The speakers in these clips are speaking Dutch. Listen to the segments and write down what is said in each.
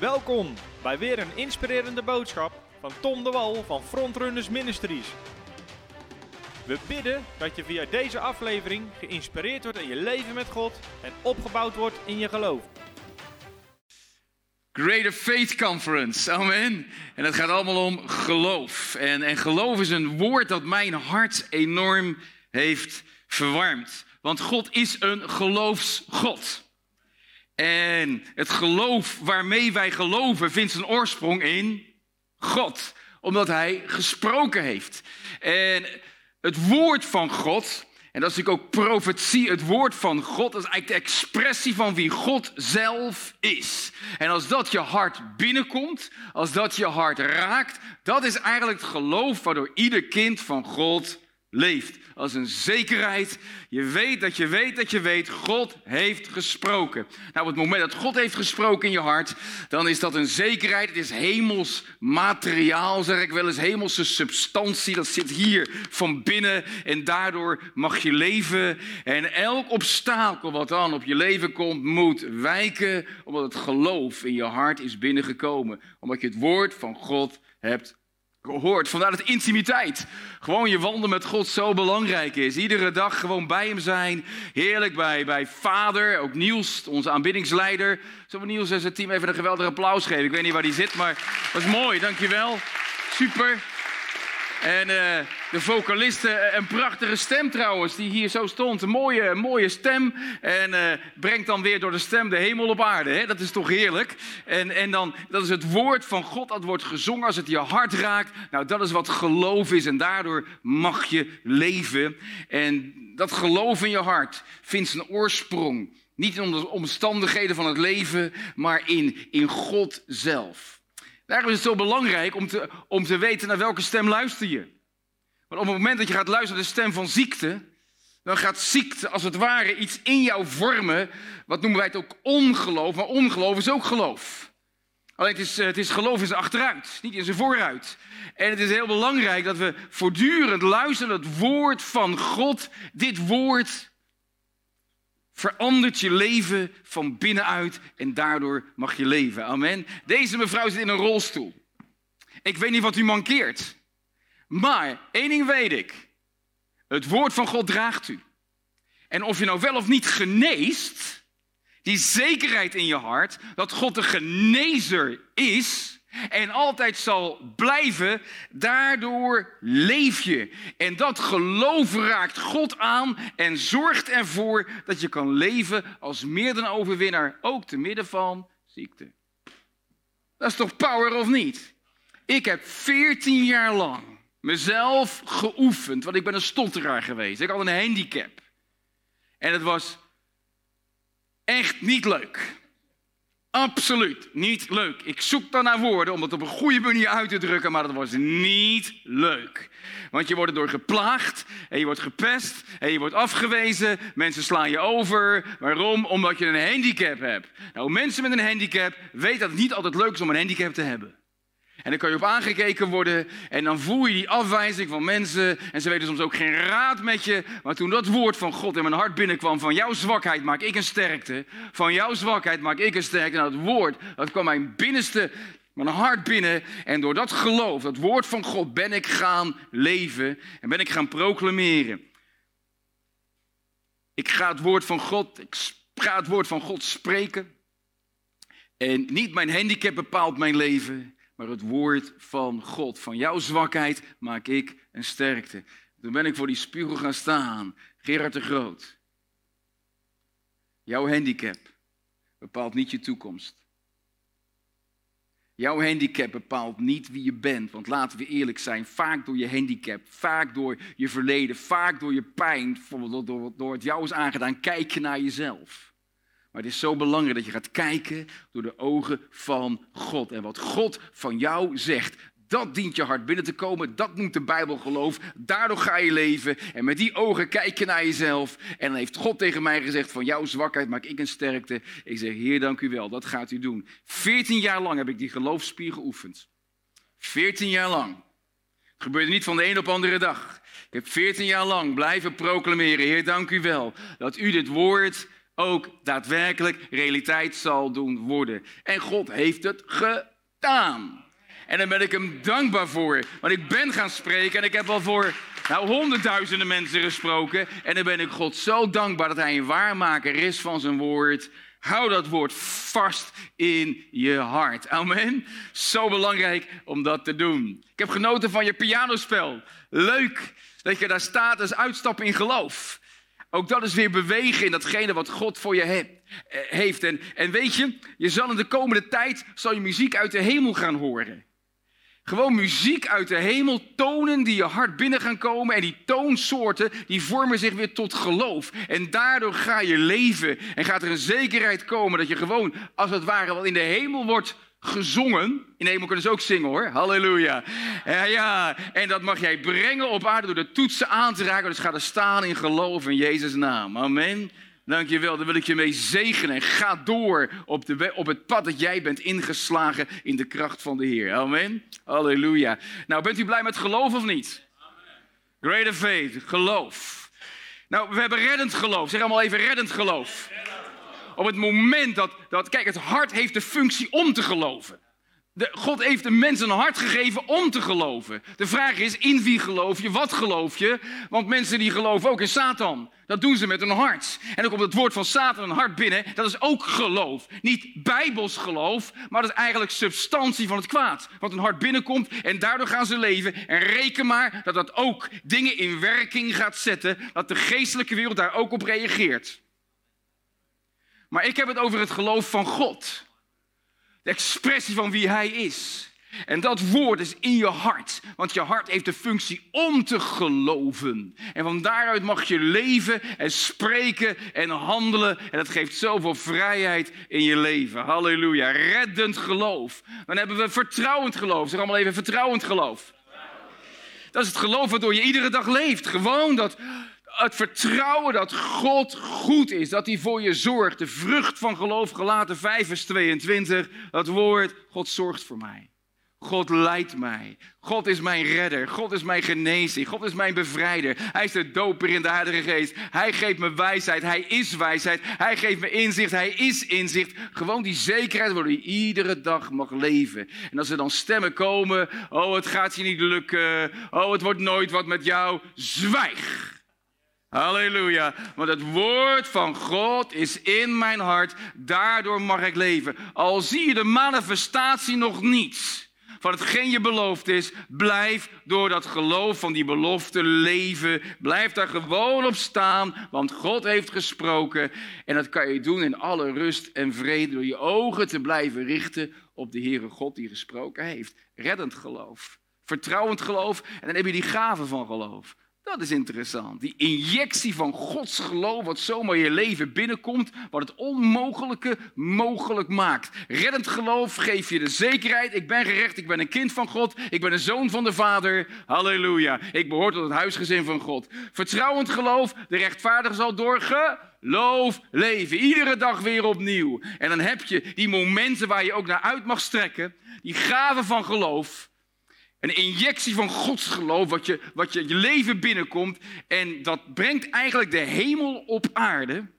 Welkom bij weer een inspirerende boodschap van Tom de Wal van Frontrunners Ministries. We bidden dat je via deze aflevering geïnspireerd wordt in je leven met God en opgebouwd wordt in je geloof. Greater Faith Conference, amen. En het gaat allemaal om geloof. En, en geloof is een woord dat mijn hart enorm heeft verwarmd. Want God is een geloofsgod. En het geloof waarmee wij geloven vindt zijn oorsprong in God. Omdat hij gesproken heeft. En het woord van God, en dat is natuurlijk ook profetie, het woord van God, is eigenlijk de expressie van wie God zelf is. En als dat je hart binnenkomt, als dat je hart raakt, dat is eigenlijk het geloof waardoor ieder kind van God leeft. Als een zekerheid. Je weet dat je weet dat je weet, God heeft gesproken. Nou, op het moment dat God heeft gesproken in je hart, dan is dat een zekerheid. Het is hemels materiaal, zeg ik wel eens, hemelse substantie. Dat zit hier van binnen en daardoor mag je leven. En elk obstakel wat dan op je leven komt, moet wijken, omdat het geloof in je hart is binnengekomen. Omdat je het woord van God hebt gehoord. Vandaar dat intimiteit, gewoon je wandelen met God zo belangrijk is. Iedere dag gewoon bij hem zijn. Heerlijk bij, bij vader, ook Niels, onze aanbiddingsleider. Zullen we Niels en zijn team even een geweldig applaus geven? Ik weet niet waar die zit, maar dat is mooi, dankjewel. Super. En uh, de vocaliste, eh, een prachtige stem trouwens, die hier zo stond. Een mooie, mooie stem. En uh, brengt dan weer door de stem de hemel op aarde. Hè? Dat is toch heerlijk? En, en dan, dat is het woord van God, dat wordt gezongen als het je hart raakt. Nou, dat is wat geloof is. En daardoor mag je leven. En dat geloof in je hart vindt zijn oorsprong. Niet in de omstandigheden van het leven, maar in, in God zelf. Daarom is het zo belangrijk om te, om te weten naar welke stem luister je. Want op het moment dat je gaat luisteren naar de stem van ziekte, dan gaat ziekte als het ware iets in jou vormen. Wat noemen wij het ook ongeloof, maar ongeloof is ook geloof. Alleen het is, het is geloof in zijn achteruit, niet in zijn vooruit. En het is heel belangrijk dat we voortdurend luisteren naar het woord van God. Dit woord verandert je leven van binnenuit en daardoor mag je leven. Amen. Deze mevrouw zit in een rolstoel. Ik weet niet wat u mankeert. Maar één ding weet ik. Het woord van God draagt u. En of je nou wel of niet geneest, die zekerheid in je hart dat God de genezer is, en altijd zal blijven, daardoor leef je. En dat geloof raakt God aan en zorgt ervoor dat je kan leven als meer dan overwinnaar, ook te midden van ziekte. Dat is toch power of niet? Ik heb 14 jaar lang mezelf geoefend, want ik ben een stotteraar geweest. Ik had een handicap. En het was echt niet leuk. Absoluut niet leuk. Ik zoek dan naar woorden om het op een goede manier uit te drukken, maar dat was niet leuk. Want je wordt erdoor geplaagd en je wordt gepest en je wordt afgewezen. Mensen slaan je over. Waarom? Omdat je een handicap hebt. Nou, mensen met een handicap weten dat het niet altijd leuk is om een handicap te hebben. En dan kan je op aangekeken worden en dan voel je die afwijzing van mensen. En ze weten soms ook geen raad met je. Maar toen dat woord van God in mijn hart binnenkwam, van jouw zwakheid maak ik een sterkte. Van jouw zwakheid maak ik een sterkte. Nou, dat woord, dat kwam mijn binnenste, mijn hart binnen. En door dat geloof, dat woord van God, ben ik gaan leven. En ben ik gaan proclameren. Ik ga het woord van God, ik ga het woord van God spreken. En niet mijn handicap bepaalt mijn leven maar het woord van God. Van jouw zwakheid maak ik een sterkte. Toen ben ik voor die spiegel gaan staan. Gerard de Groot. Jouw handicap bepaalt niet je toekomst. Jouw handicap bepaalt niet wie je bent. Want laten we eerlijk zijn, vaak door je handicap, vaak door je verleden, vaak door je pijn, bijvoorbeeld door, door het jou is aangedaan, kijk je naar jezelf. Maar het is zo belangrijk dat je gaat kijken door de ogen van God. En wat God van jou zegt, dat dient je hart binnen te komen. Dat noemt de Bijbel geloof. Daardoor ga je leven. En met die ogen kijk je naar jezelf. En dan heeft God tegen mij gezegd: Van jouw zwakheid maak ik een sterkte. Ik zeg: Heer, dank u wel. Dat gaat u doen. 14 jaar lang heb ik die geloofspier geoefend. 14 jaar lang. Het gebeurde niet van de een op de andere dag. Ik heb 14 jaar lang blijven proclameren: Heer, dank u wel. Dat u dit woord ook daadwerkelijk realiteit zal doen worden. En God heeft het gedaan. En daar ben ik hem dankbaar voor. Want ik ben gaan spreken en ik heb al voor nou, honderdduizenden mensen gesproken. En dan ben ik God zo dankbaar dat hij een waarmaker is van zijn woord. Hou dat woord vast in je hart. Amen. Zo belangrijk om dat te doen. Ik heb genoten van je pianospel. Leuk dat je daar staat als uitstappen in geloof. Ook dat is weer bewegen in datgene wat God voor je eh, heeft. En, en weet je, je zal in de komende tijd zal je muziek uit de hemel gaan horen. Gewoon muziek uit de hemel, tonen die je hart binnen gaan komen. En die toonsoorten, die vormen zich weer tot geloof. En daardoor ga je leven. En gaat er een zekerheid komen dat je gewoon, als het ware, wat in de hemel wordt gezongen. In de hemel kunnen ze ook zingen hoor. Halleluja. Ja, ja. En dat mag jij brengen op aarde door de toetsen aan te raken. Dus ga er staan in geloof in Jezus' naam. Amen. Dankjewel, daar wil ik je mee zegenen. Ga door op, de, op het pad dat jij bent ingeslagen in de kracht van de Heer. Amen. Halleluja. Nou, bent u blij met geloof of niet? Greater faith, geloof. Nou, we hebben reddend geloof. Zeg allemaal even reddend geloof. Op het moment dat, dat, kijk, het hart heeft de functie om te geloven. De, God heeft de mens een hart gegeven om te geloven. De vraag is, in wie geloof je? Wat geloof je? Want mensen die geloven ook in Satan. Dat doen ze met hun hart. En dan komt het woord van Satan een hart binnen. Dat is ook geloof. Niet bijbels geloof, maar dat is eigenlijk substantie van het kwaad. Wat een hart binnenkomt en daardoor gaan ze leven. En reken maar dat dat ook dingen in werking gaat zetten. Dat de geestelijke wereld daar ook op reageert. Maar ik heb het over het geloof van God. De expressie van wie Hij is. En dat woord is in je hart. Want je hart heeft de functie om te geloven. En van daaruit mag je leven en spreken en handelen. En dat geeft zoveel vrijheid in je leven. Halleluja. Reddend geloof. Dan hebben we vertrouwend geloof. Zeg allemaal even vertrouwend geloof. Dat is het geloof waardoor je iedere dag leeft. Gewoon dat, het vertrouwen dat God goed is, dat hij voor je zorgt. De vrucht van geloof, gelaten 5 vers 22, dat woord, God zorgt voor mij. God leidt mij. God is mijn redder. God is mijn genezing. God is mijn bevrijder. Hij is de doper in de Heilige Geest. Hij geeft me wijsheid. Hij is wijsheid. Hij geeft me inzicht. Hij is inzicht. Gewoon die zekerheid waardoor je iedere dag mag leven. En als er dan stemmen komen. Oh, het gaat je niet lukken. Oh, het wordt nooit wat met jou. Zwijg. Halleluja. Want het woord van God is in mijn hart. Daardoor mag ik leven. Al zie je de manifestatie nog niet van hetgeen je beloofd is, blijf door dat geloof van die belofte leven. Blijf daar gewoon op staan, want God heeft gesproken. En dat kan je doen in alle rust en vrede door je ogen te blijven richten op de Heere God die gesproken heeft. Reddend geloof, vertrouwend geloof en dan heb je die gave van geloof. Dat is interessant. Die injectie van Gods geloof, wat zomaar je leven binnenkomt, wat het onmogelijke mogelijk maakt. Reddend geloof geeft je de zekerheid: ik ben gerecht, ik ben een kind van God, ik ben een zoon van de Vader. Halleluja. Ik behoor tot het huisgezin van God. Vertrouwend geloof, de rechtvaardige zal door geloof leven. Iedere dag weer opnieuw. En dan heb je die momenten waar je ook naar uit mag strekken, die gaven van geloof. Een injectie van Gods geloof, wat je, wat je, je leven binnenkomt. En dat brengt eigenlijk de hemel op aarde.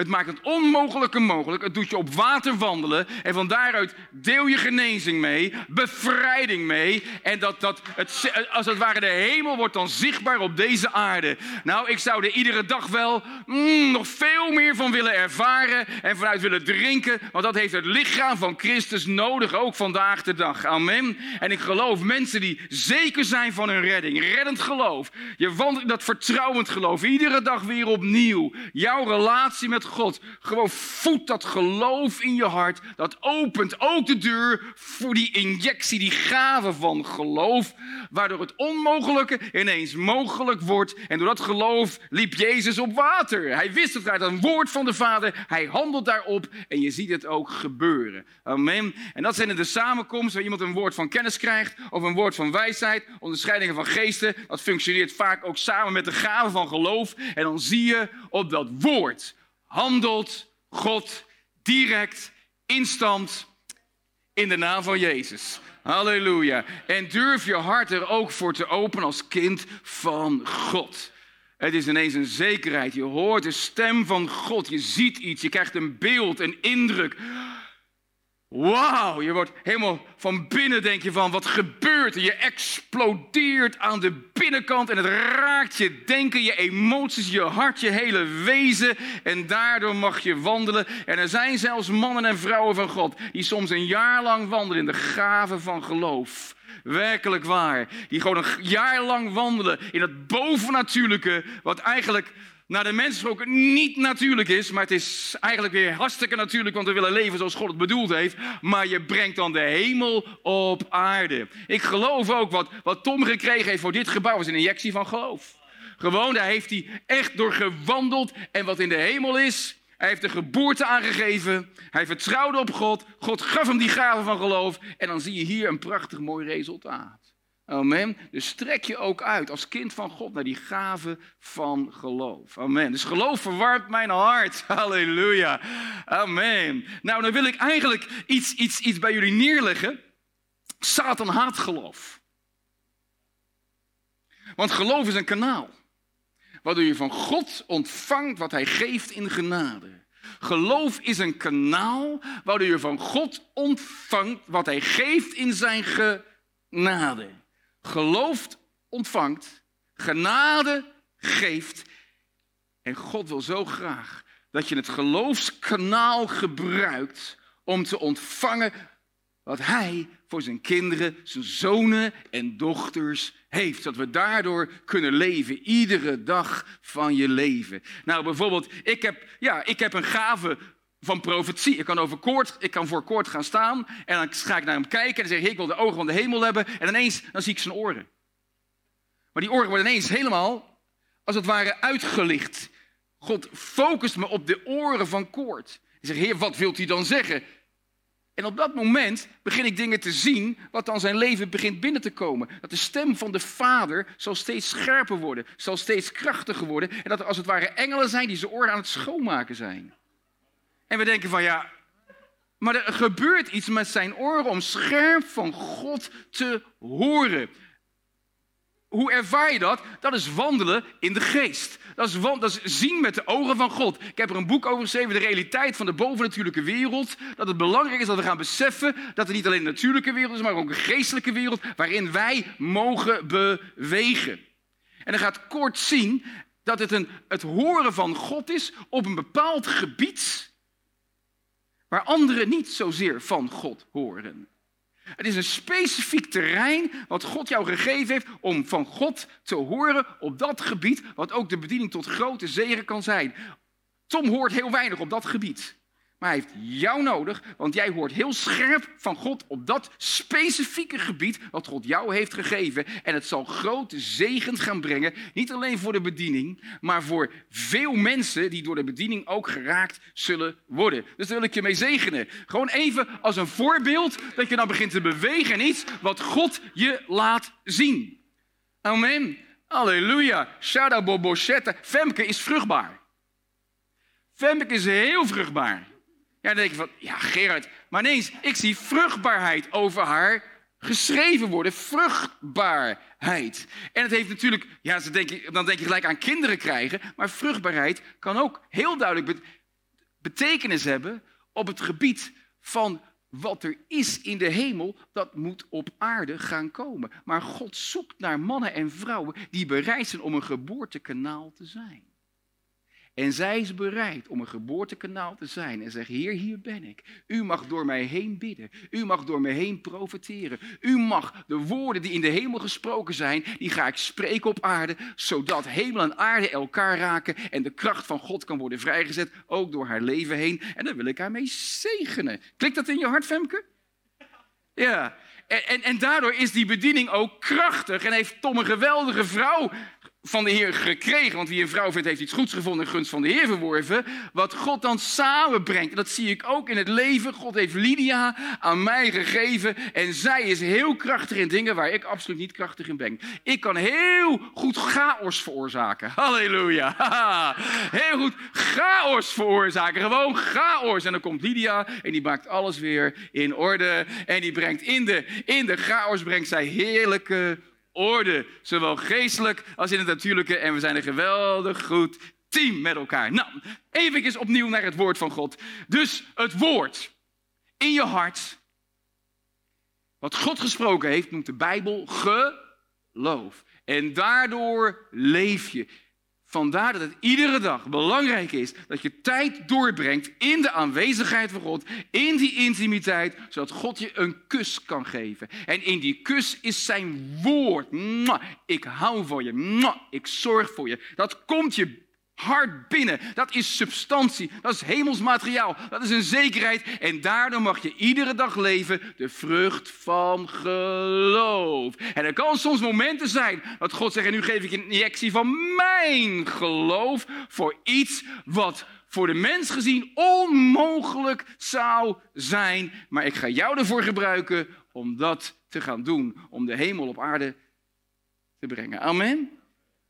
Het maakt het onmogelijke mogelijk. Het doet je op water wandelen. En van daaruit deel je genezing mee, bevrijding mee. En dat, dat het, als het ware de hemel wordt dan zichtbaar op deze aarde. Nou, ik zou er iedere dag wel mm, nog veel meer van willen ervaren. En vanuit willen drinken. Want dat heeft het lichaam van Christus nodig, ook vandaag de dag. Amen. En ik geloof mensen die zeker zijn van hun redding. Reddend geloof. Je wandelt dat vertrouwend geloof. Iedere dag weer opnieuw. Jouw relatie met God. Gewoon voed dat geloof in je hart. Dat opent ook de deur voor die injectie, die gave van geloof. Waardoor het onmogelijke ineens mogelijk wordt. En door dat geloof liep Jezus op water. Hij wist het uit een woord van de Vader. Hij handelt daarop en je ziet het ook gebeuren. Amen. En dat zijn de samenkomsten waar iemand een woord van kennis krijgt. Of een woord van wijsheid. Onderscheidingen van geesten. Dat functioneert vaak ook samen met de gave van geloof. En dan zie je op dat woord handelt God direct, instant, in de naam van Jezus. Halleluja. En durf je hart er ook voor te openen als kind van God. Het is ineens een zekerheid. Je hoort de stem van God. Je ziet iets. Je krijgt een beeld, een indruk. Wauw, je wordt helemaal van binnen denk je van wat gebeurt er? Je explodeert aan de binnenkant en het raakt je denken, je emoties, je hart, je hele wezen. En daardoor mag je wandelen. En er zijn zelfs mannen en vrouwen van God die soms een jaar lang wandelen in de gave van geloof. Werkelijk waar. Die gewoon een jaar lang wandelen in het bovennatuurlijke, wat eigenlijk naar de mens gesproken niet natuurlijk is, maar het is eigenlijk weer hartstikke natuurlijk, want we willen leven zoals God het bedoeld heeft. Maar je brengt dan de hemel op aarde. Ik geloof ook wat, wat Tom gekregen heeft voor dit gebouw is een injectie van geloof. Gewoon, daar heeft hij echt door gewandeld. En wat in de hemel is, hij heeft de geboorte aangegeven. Hij vertrouwde op God. God gaf hem die gave van geloof. En dan zie je hier een prachtig mooi resultaat. Amen. Dus strek je ook uit als kind van God naar die gave van geloof. Amen. Dus geloof verwarmt mijn hart. Halleluja. Amen. Nou, dan wil ik eigenlijk iets, iets, iets bij jullie neerleggen. Satan haat geloof. Want geloof is een kanaal. Waardoor je van God ontvangt wat hij geeft in genade. Geloof is een kanaal waardoor je van God ontvangt wat hij geeft in zijn genade gelooft, ontvangt, genade geeft. En God wil zo graag dat je het geloofskanaal gebruikt om te ontvangen wat Hij voor zijn kinderen, zijn zonen en dochters heeft. Dat we daardoor kunnen leven, iedere dag van je leven. Nou, bijvoorbeeld, ik heb, ja, ik heb een gave van profetie. Ik kan, over koord, ik kan voor koord gaan staan en dan ga ik naar hem kijken en dan zeg ik, ik wil de ogen van de hemel hebben. En ineens, dan zie ik zijn oren. Maar die oren worden ineens helemaal, als het ware, uitgelicht. God focust me op de oren van koord. Ik zeg, heer, wat wilt u dan zeggen? En op dat moment begin ik dingen te zien wat dan zijn leven begint binnen te komen. Dat de stem van de Vader zal steeds scherper worden, zal steeds krachtiger worden. En dat er als het ware engelen zijn die zijn oren aan het schoonmaken zijn. En we denken van ja, maar er gebeurt iets met zijn oren om scherp van God te horen. Hoe ervaar je dat? Dat is wandelen in de geest. Dat is, dat zien met de ogen van God. Ik heb er een boek over geschreven, de realiteit van de bovennatuurlijke wereld. Dat het belangrijk is dat we gaan beseffen dat het niet alleen een natuurlijke wereld is, maar ook een geestelijke wereld waarin wij mogen bewegen. En dan gaat kort zien dat het een, het horen van God is op een bepaald gebied waar anderen niet zozeer van God horen. Het is een specifiek terrein wat God jou gegeven heeft om van God te horen op dat gebied, wat ook de bediening tot grote zegen kan zijn. Tom hoort heel weinig op dat gebied. Maar hij heeft jou nodig, want jij hoort heel scherp van God op dat specifieke gebied wat God jou heeft gegeven. En het zal grote zegen gaan brengen, niet alleen voor de bediening, maar voor veel mensen die door de bediening ook geraakt zullen worden. Dus daar wil ik je mee zegenen. Gewoon even als een voorbeeld dat je dan begint te bewegen in iets wat God je laat zien. Amen. Halleluja. Shada Boboshetta. Femke is vruchtbaar. Femke is heel vruchtbaar. Ja, dan denk je van, ja Gerard, maar ineens, ik zie vruchtbaarheid over haar geschreven worden. Vruchtbaarheid. En het heeft natuurlijk, ja, dan denk je gelijk aan kinderen krijgen, maar vruchtbaarheid kan ook heel duidelijk betekenis hebben op het gebied van wat er is in de hemel, dat moet op aarde gaan komen. Maar God zoekt naar mannen en vrouwen die bereid zijn om een geboortekanaal te zijn. En zij is bereid om een geboortekanaal te zijn en zegt, Heer, hier ben ik. U mag door mij heen bidden. U mag door mij heen profeteren. U mag de woorden die in de hemel gesproken zijn, die ga ik spreken op aarde, zodat hemel en aarde elkaar raken en de kracht van God kan worden vrijgezet, ook door haar leven heen. En dan wil ik haar mee zegenen. Klikt dat in je hart, Femke? Ja. En, en, en daardoor is die bediening ook krachtig en heeft Tom een geweldige vrouw van de Heer gekregen. Want wie een vrouw vindt, heeft iets goeds gevonden en gunst van de Heer verworven. Wat God dan samenbrengt. En dat zie ik ook in het leven. God heeft Lydia aan mij gegeven. En zij is heel krachtig in dingen waar ik absoluut niet krachtig in ben. Ik kan heel goed chaos veroorzaken. Halleluja. Heel goed chaos veroorzaken. Gewoon chaos. En dan komt Lydia en die maakt alles weer in orde. En die brengt in de, in de chaos brengt zij heerlijke orde, zowel geestelijk als in het natuurlijke. En we zijn een geweldig goed team met elkaar. Nou, even opnieuw naar het woord van God. Dus het woord in je hart, wat God gesproken heeft, noemt de Bijbel geloof. En daardoor leef je. Vandaar dat het iedere dag belangrijk is dat je tijd doorbrengt in de aanwezigheid van God, in die intimiteit, zodat God je een kus kan geven. En in die kus is zijn woord. Ik hou van je. Ik zorg voor je. Dat komt je hart binnen. Dat is substantie, dat is hemelsmateriaal, dat is een zekerheid. En daardoor mag je iedere dag leven de vrucht van geloof. En er kan soms momenten zijn dat God zegt, en nu geef ik een injectie van mijn geloof voor iets wat voor de mens gezien onmogelijk zou zijn. Maar ik ga jou ervoor gebruiken om dat te gaan doen, om de hemel op aarde te brengen. Amen.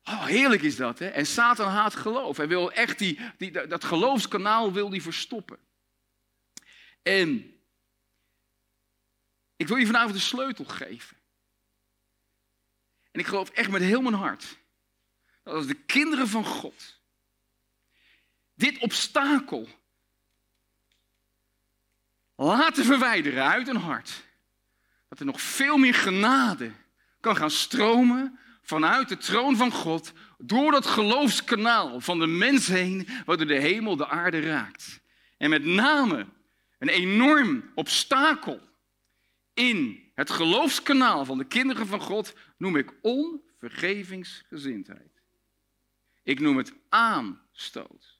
Oh, heerlijk is dat, hè? En Satan haat geloof. Hij wil echt die, dat geloofskanaal wil die verstoppen. En ik wil je vanavond de sleutel geven. En ik geloof echt met heel mijn hart dat als de kinderen van God dit obstakel laten verwijderen uit hun hart, dat er nog veel meer genade kan gaan stromen vanuit de troon van God, door dat geloofskanaal van de mens heen, waardoor de hemel de aarde raakt. En met name een enorm obstakel in het geloofskanaal van de kinderen van God noem ik onvergevingsgezindheid. Ik noem het aanstoot.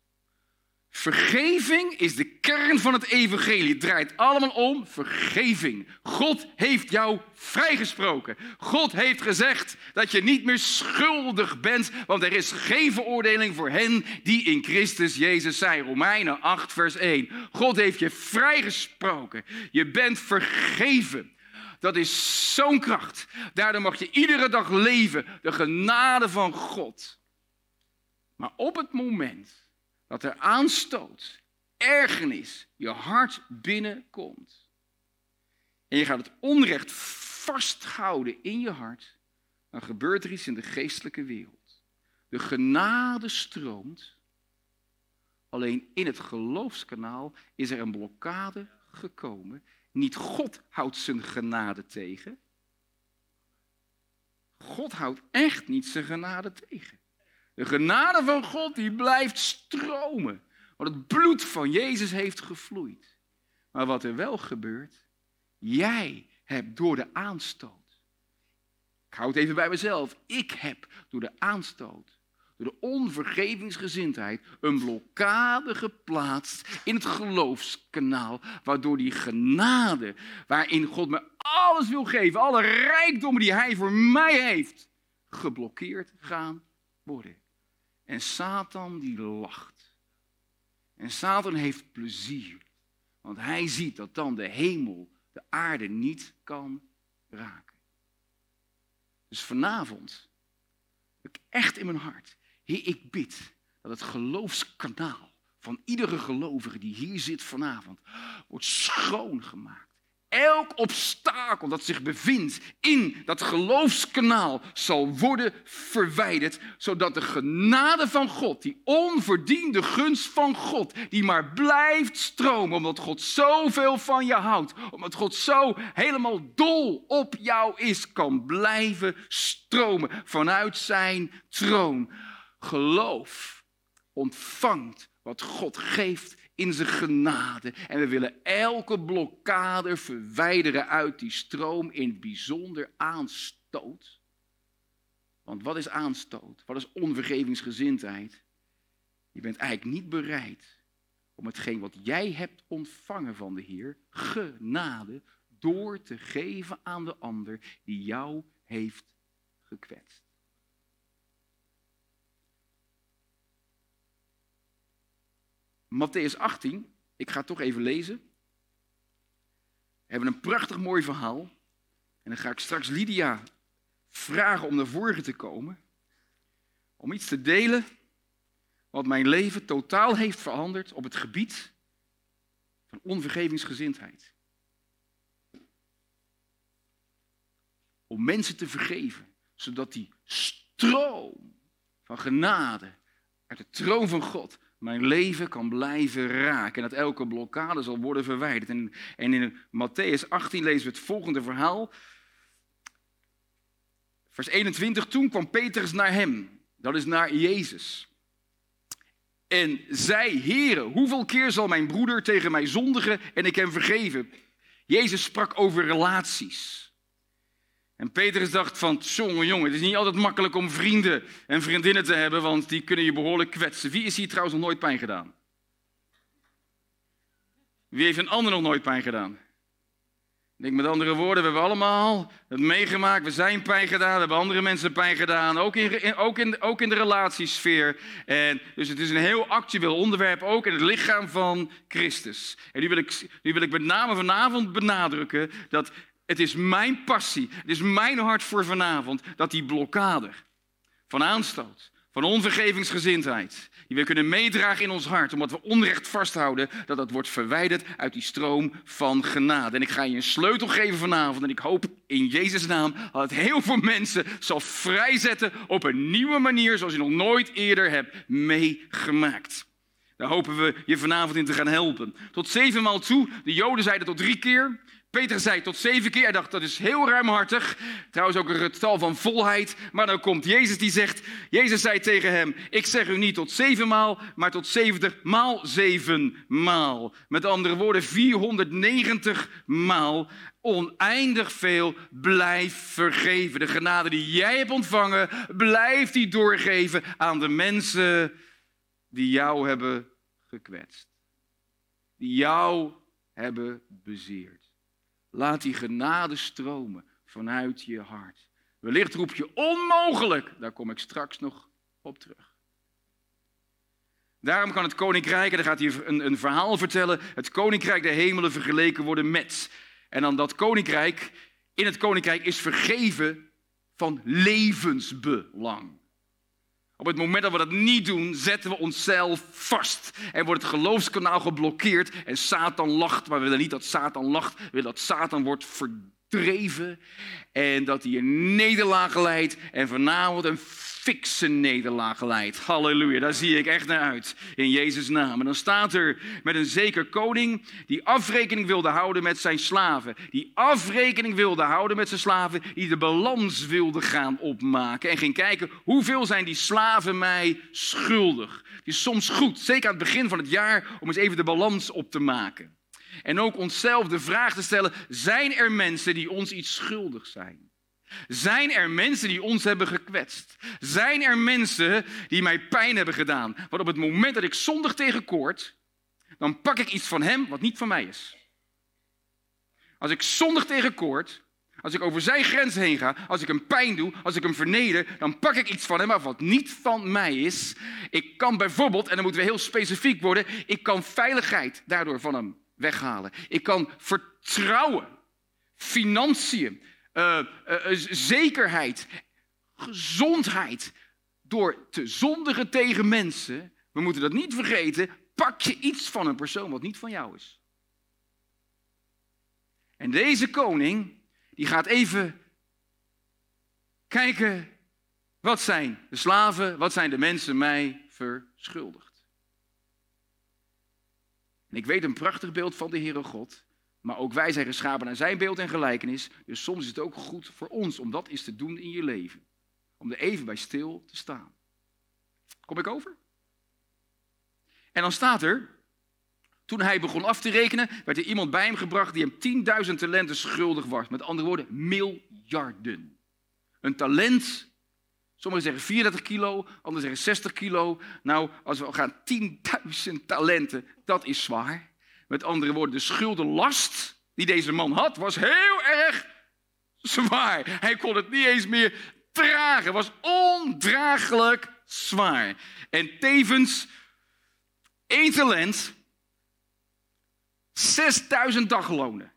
Vergeving is de kern van het evangelie. Het draait allemaal om vergeving. God heeft jou vrijgesproken. God heeft gezegd dat je niet meer schuldig bent, want er is geen veroordeling voor hen die in Christus Jezus zijn. Romeinen 8, vers 1. God heeft je vrijgesproken. Je bent vergeven. Dat is zo'n kracht. Daardoor mag je iedere dag leven, de genade van God. Maar op het moment dat er aanstoot, ergernis, je hart binnenkomt. En je gaat het onrecht vasthouden in je hart, dan gebeurt er iets in de geestelijke wereld. De genade stroomt, alleen in het geloofskanaal is er een blokkade gekomen. Niet God houdt zijn genade tegen. God houdt echt niet zijn genade tegen. De genade van God die blijft stromen. Want het bloed van Jezus heeft gevloeid. Maar wat er wel gebeurt, jij hebt door de aanstoot. Ik hou het even bij mezelf. Ik heb door de aanstoot, door de onvergevingsgezindheid, een blokkade geplaatst in het geloofskanaal. Waardoor die genade, waarin God me alles wil geven, alle rijkdommen die Hij voor mij heeft, geblokkeerd gaan worden. En Satan die lacht. En Satan heeft plezier. Want hij ziet dat dan de hemel de aarde niet kan raken. Dus vanavond ik echt in mijn hart. Heer, ik bid dat het geloofskanaal van iedere gelovige die hier zit vanavond wordt schoongemaakt. Elk obstakel dat zich bevindt in dat geloofskanaal zal worden verwijderd, zodat de genade van God, die onverdiende gunst van God, die maar blijft stromen, omdat God zoveel van je houdt, omdat God zo helemaal dol op jou is, kan blijven stromen vanuit zijn troon. Geloof ontvangt wat God geeft in zijn genade. En we willen elke blokkade verwijderen uit die stroom, in bijzonder aanstoot. Want wat is aanstoot? Wat is onvergevingsgezindheid? Je bent eigenlijk niet bereid om hetgeen wat jij hebt ontvangen van de Heer, genade, door te geven aan de ander die jou heeft gekwetst. Matthäus 18, ik ga het toch even lezen. We hebben een prachtig mooi verhaal. En dan ga ik straks Lydia vragen om naar voren te komen. Om iets te delen wat mijn leven totaal heeft veranderd op het gebied van onvergevingsgezindheid. Om mensen te vergeven, zodat die stroom van genade uit de troon van God mijn leven kan blijven raken. En dat elke blokkade zal worden verwijderd. En, in Matthäus 18 lezen we het volgende verhaal. Vers 21, toen kwam Petrus naar hem. Dat is naar Jezus. En zei, heren, hoeveel keer zal mijn broeder tegen mij zondigen en ik hem vergeven? Jezus sprak over relaties. En Petrus dacht van, jongen, jongen, het is niet altijd makkelijk om vrienden en vriendinnen te hebben, want die kunnen je behoorlijk kwetsen. Wie is hier trouwens nog nooit pijn gedaan? Wie heeft een ander nog nooit pijn gedaan? Ik denk met andere woorden, we hebben allemaal het meegemaakt, we zijn pijn gedaan, we hebben andere mensen pijn gedaan, ook in, ook in, ook in de relatiesfeer. En dus het is een heel actueel onderwerp, ook in het lichaam van Christus. En wil ik, nu wil ik met name vanavond benadrukken dat het is mijn passie, het is mijn hart voor vanavond, dat die blokkade van aanstoot, van onvergevingsgezindheid, die we kunnen meedragen in ons hart, omdat we onrecht vasthouden, dat dat wordt verwijderd uit die stroom van genade. En ik ga je een sleutel geven vanavond en ik hoop in Jezus' naam dat het heel veel mensen zal vrijzetten op een nieuwe manier, zoals je nog nooit eerder hebt meegemaakt. Daar hopen we je vanavond in te gaan helpen. Tot zevenmaal toe, de Joden zeiden tot drie keer. Peter zei tot zeven keer. Hij dacht, dat is heel ruimhartig. Trouwens ook een getal van volheid. Maar dan komt Jezus die zegt, Jezus zei tegen hem, ik zeg u niet tot zevenmaal, maar tot zeventig maal zevenmaal. Met andere woorden, 490 maal. Oneindig veel, blijf vergeven. De genade die jij hebt ontvangen, blijf die doorgeven aan de mensen die jou hebben gekwetst. Die jou hebben bezeerd. Laat die genade stromen vanuit je hart. Wellicht roep je onmogelijk. Daar kom ik straks nog op terug. Daarom kan het koninkrijk, en dan gaat hij een, een verhaal vertellen, het koninkrijk der hemelen vergeleken worden met. En dan dat koninkrijk, in het koninkrijk is vergeven van levensbelang. Op het moment dat we dat niet doen, zetten we onszelf vast. En wordt het geloofskanaal geblokkeerd en Satan lacht. Maar we willen niet dat Satan lacht, we willen dat Satan wordt verdreven. En dat hij een nederlaag leidt. En vanavond een fikse nederlaag leidt. Halleluja, daar zie ik echt naar uit. In Jezus' naam. En dan staat er met een zeker koning die afrekening wilde houden met zijn slaven. Die afrekening wilde houden met zijn slaven. Die de balans wilde gaan opmaken. En ging kijken hoeveel zijn die slaven mij schuldig. Het is soms goed, zeker aan het begin van het jaar, om eens even de balans op te maken. En ook onszelf de vraag te stellen: zijn er mensen die ons iets schuldig zijn? Zijn er mensen die ons hebben gekwetst? Zijn er mensen die mij pijn hebben gedaan? Want op het moment dat ik zondig tegenkoord, dan pak ik iets van hem wat niet van mij is. Als ik zondig tegenkoord, als ik over zijn grens heen ga, als ik hem pijn doe, als ik hem verneder, dan pak ik iets van hem af wat niet van mij is. Ik kan bijvoorbeeld, en dan moeten we heel specifiek worden, ik kan veiligheid daardoor van hem weghalen. Ik kan vertrouwen, financiën, uh, zekerheid, gezondheid. Door te zondigen tegen mensen, we moeten dat niet vergeten, pak je iets van een persoon wat niet van jou is. En deze koning, die gaat even kijken, wat zijn de slaven, wat zijn de mensen mij verschuldigd. En ik weet een prachtig beeld van de Heere God. Maar ook wij zijn geschapen naar zijn beeld en gelijkenis. Dus soms is het ook goed voor ons om dat eens te doen in je leven. Om er even bij stil te staan. Kom ik over? En dan staat er, toen hij begon af te rekenen, werd er iemand bij hem gebracht die hem 10.000 talenten schuldig was. Met andere woorden, miljarden. Een talent, sommigen zeggen 34 kilo, anderen zeggen 60 kilo. Nou, als we gaan 10.000 talenten, dat is zwaar. Met andere woorden, de schuldenlast die deze man had, was heel erg zwaar. Hij kon het niet eens meer dragen. was ondraaglijk zwaar. En tevens één talent, 6000 daglonen.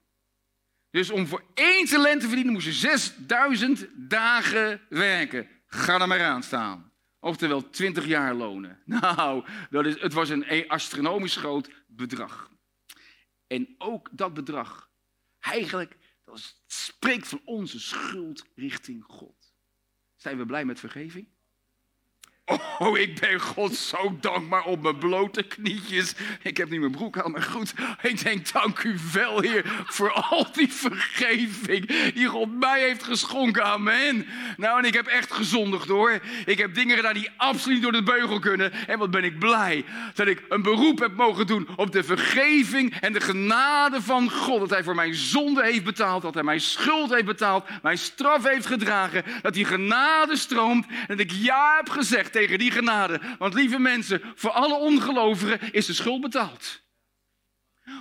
Dus om voor één talent te verdienen moest je 6000 dagen werken. Ga er maar aan staan. Oftewel 20 jaar lonen. Nou, dat is, het was een astronomisch groot bedrag. En ook dat bedrag, eigenlijk, dat spreekt van onze schuld richting God. Zijn we blij met vergeving? Oh, ik ben God zo dankbaar op mijn blote knietjes. Ik heb niet mijn broek aan, maar goed. Ik denk, dank u wel, Heer, voor al die vergeving die God mij heeft geschonken. Amen. Nou, en ik heb echt gezondigd hoor. Ik heb dingen gedaan die absoluut door de beugel kunnen. En wat ben ik blij dat ik een beroep heb mogen doen op de vergeving en de genade van God. Dat Hij voor mijn zonde heeft betaald, dat Hij mijn schuld heeft betaald, mijn straf heeft gedragen. Dat die genade stroomt en dat ik ja heb gezegd tegen die genade. Want lieve mensen, voor alle ongelovigen is de schuld betaald.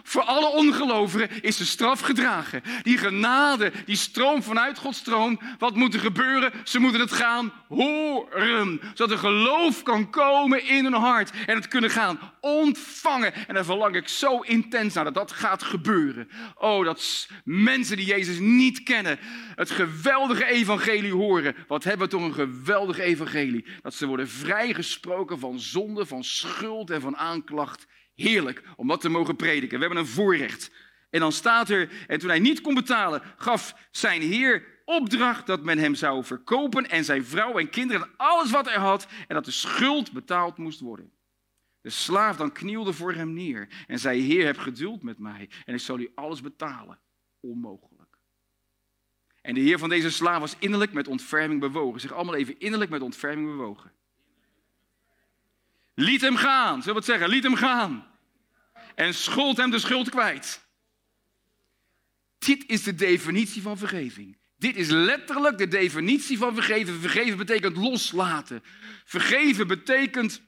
Voor alle ongelovigen is de straf gedragen. Die genade, die stroomt vanuit Gods troon. Wat moet er gebeuren? Ze moeten het gaan horen. Zodat er geloof kan komen in hun hart. En het kunnen gaan ontvangen. En daar verlang ik zo intens naar dat dat gaat gebeuren. Oh, dat mensen die Jezus niet kennen. Het geweldige evangelie horen. Wat hebben we toch een geweldig evangelie. Dat ze worden vrijgesproken van zonde, van schuld en van aanklacht Heerlijk om dat te mogen prediken. We hebben een voorrecht. En dan staat er, en toen hij niet kon betalen, gaf zijn heer opdracht dat men hem zou verkopen en zijn vrouw en kinderen en alles wat hij had en dat de schuld betaald moest worden. De slaaf dan knielde voor hem neer en zei, heer heb geduld met mij en ik zal u alles betalen. Onmogelijk. En de heer van deze slaaf was innerlijk met ontferming bewogen. Zeg allemaal even innerlijk met ontferming bewogen. Liet hem gaan. Zullen we het zeggen? Liet hem gaan. En schold hem de schuld kwijt. Dit is de definitie van vergeving. Dit is letterlijk de definitie van vergeven. Vergeven betekent loslaten. Vergeven betekent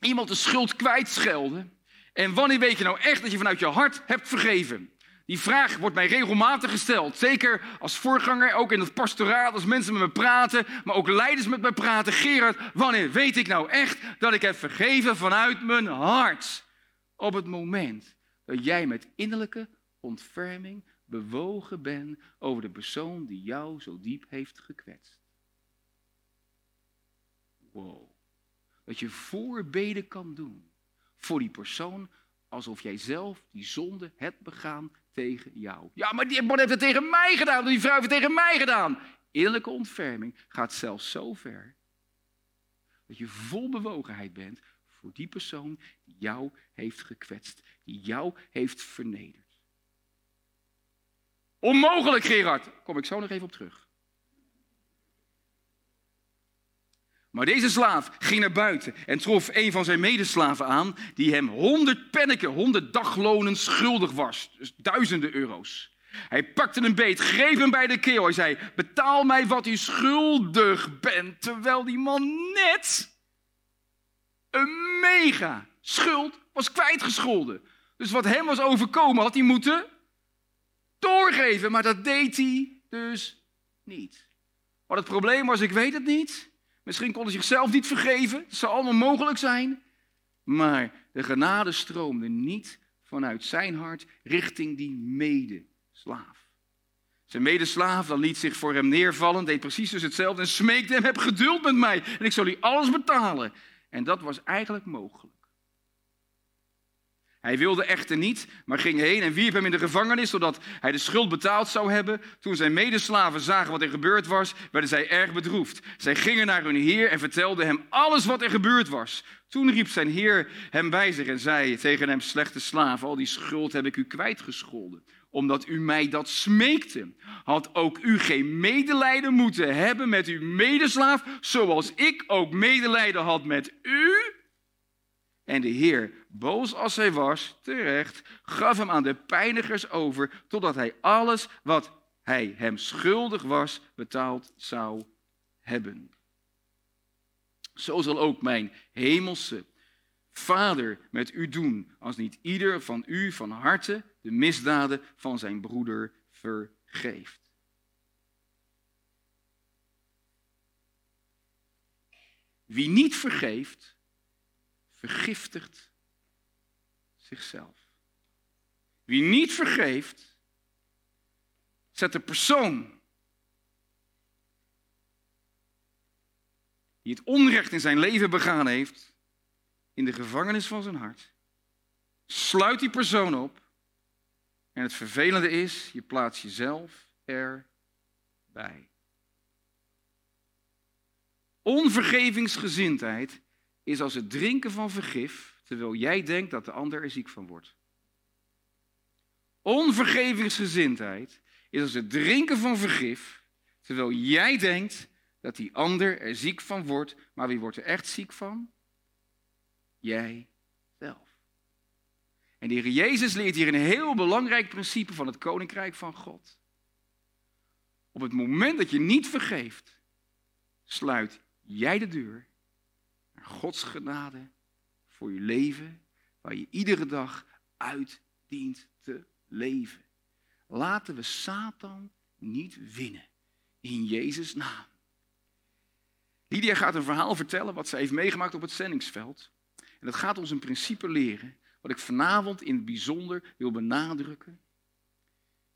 iemand de schuld kwijtschelden. En wanneer weet je nou echt dat je vanuit je hart hebt vergeven? Die vraag wordt mij regelmatig gesteld. Zeker als voorganger, ook in het pastoraat, als mensen met me praten, maar ook leiders met me praten. Gerard, wanneer weet ik nou echt dat ik heb vergeven vanuit mijn hart? Op het moment dat jij met innerlijke ontferming bewogen bent over de persoon die jou zo diep heeft gekwetst. Wow. Dat je voorbeden kan doen voor die persoon alsof jij zelf die zonde hebt begaan tegen jou. Ja, maar die man heeft het tegen mij gedaan, die vrouw heeft het tegen mij gedaan. Eerlijke ontferming gaat zelfs zo ver dat je vol bewogenheid bent voor die persoon die jou heeft gekwetst, die jou heeft vernederd. Onmogelijk, Gerard. Kom ik zo nog even op terug. Maar deze slaaf ging naar buiten en trof een van zijn medeslaven aan, die hem honderd penneken, honderd daglonen schuldig was. Dus duizenden euro's. Hij pakte hem beet, greep hem bij de keel. Hij zei: Betaal mij wat u schuldig bent. Terwijl die man net een mega schuld was kwijtgescholden. Dus wat hem was overkomen, had hij moeten doorgeven. Maar dat deed hij dus niet. Wat het probleem was, ik weet het niet. Misschien kon hij zichzelf niet vergeven. Het zou allemaal mogelijk zijn. Maar de genade stroomde niet vanuit zijn hart richting die medeslaaf. Zijn medeslaaf dan liet zich voor hem neervallen, deed precies dus hetzelfde en smeekte hem, heb geduld met mij en ik zal u alles betalen. En dat was eigenlijk mogelijk. Hij wilde echter niet, maar ging heen en wierp hem in de gevangenis, zodat hij de schuld betaald zou hebben. Toen zijn medeslaven zagen wat er gebeurd was, werden zij erg bedroefd. Zij gingen naar hun heer en vertelden hem alles wat er gebeurd was. Toen riep zijn heer hem bij zich en zei tegen hem, slechte slaaf, al die schuld heb ik u kwijtgescholden omdat u mij dat smeekte. Had ook u geen medelijden moeten hebben met uw medeslaaf, zoals ik ook medelijden had met u? En de Heer, boos als hij was, terecht, gaf hem aan de pijnigers over, totdat hij alles wat hij hem schuldig was, betaald zou hebben. Zo zal ook mijn hemelse Vader met u doen, als niet ieder van u van harte de misdaden van zijn broeder vergeeft. Wie niet vergeeft, vergiftigt zichzelf. Wie niet vergeeft, zet de persoon die het onrecht in zijn leven begaan heeft, in de gevangenis van zijn hart. Sluit die persoon op. En het vervelende is, je plaatst jezelf erbij. Onvergevingsgezindheid is als het drinken van vergif, terwijl jij denkt dat de ander er ziek van wordt. Onvergevingsgezindheid is als het drinken van vergif, terwijl jij denkt dat die ander er ziek van wordt. Maar wie wordt er echt ziek van? Jij zelf. En de Heer Jezus leert hier een heel belangrijk principe van het Koninkrijk van God. Op het moment dat je niet vergeeft, sluit jij de deur Gods genade voor je leven, waar je iedere dag uit dient te leven. Laten we Satan niet winnen. In Jezus' naam. Lydia gaat een verhaal vertellen wat ze heeft meegemaakt op het zendingsveld. En dat gaat ons een principe leren, wat ik vanavond in het bijzonder wil benadrukken.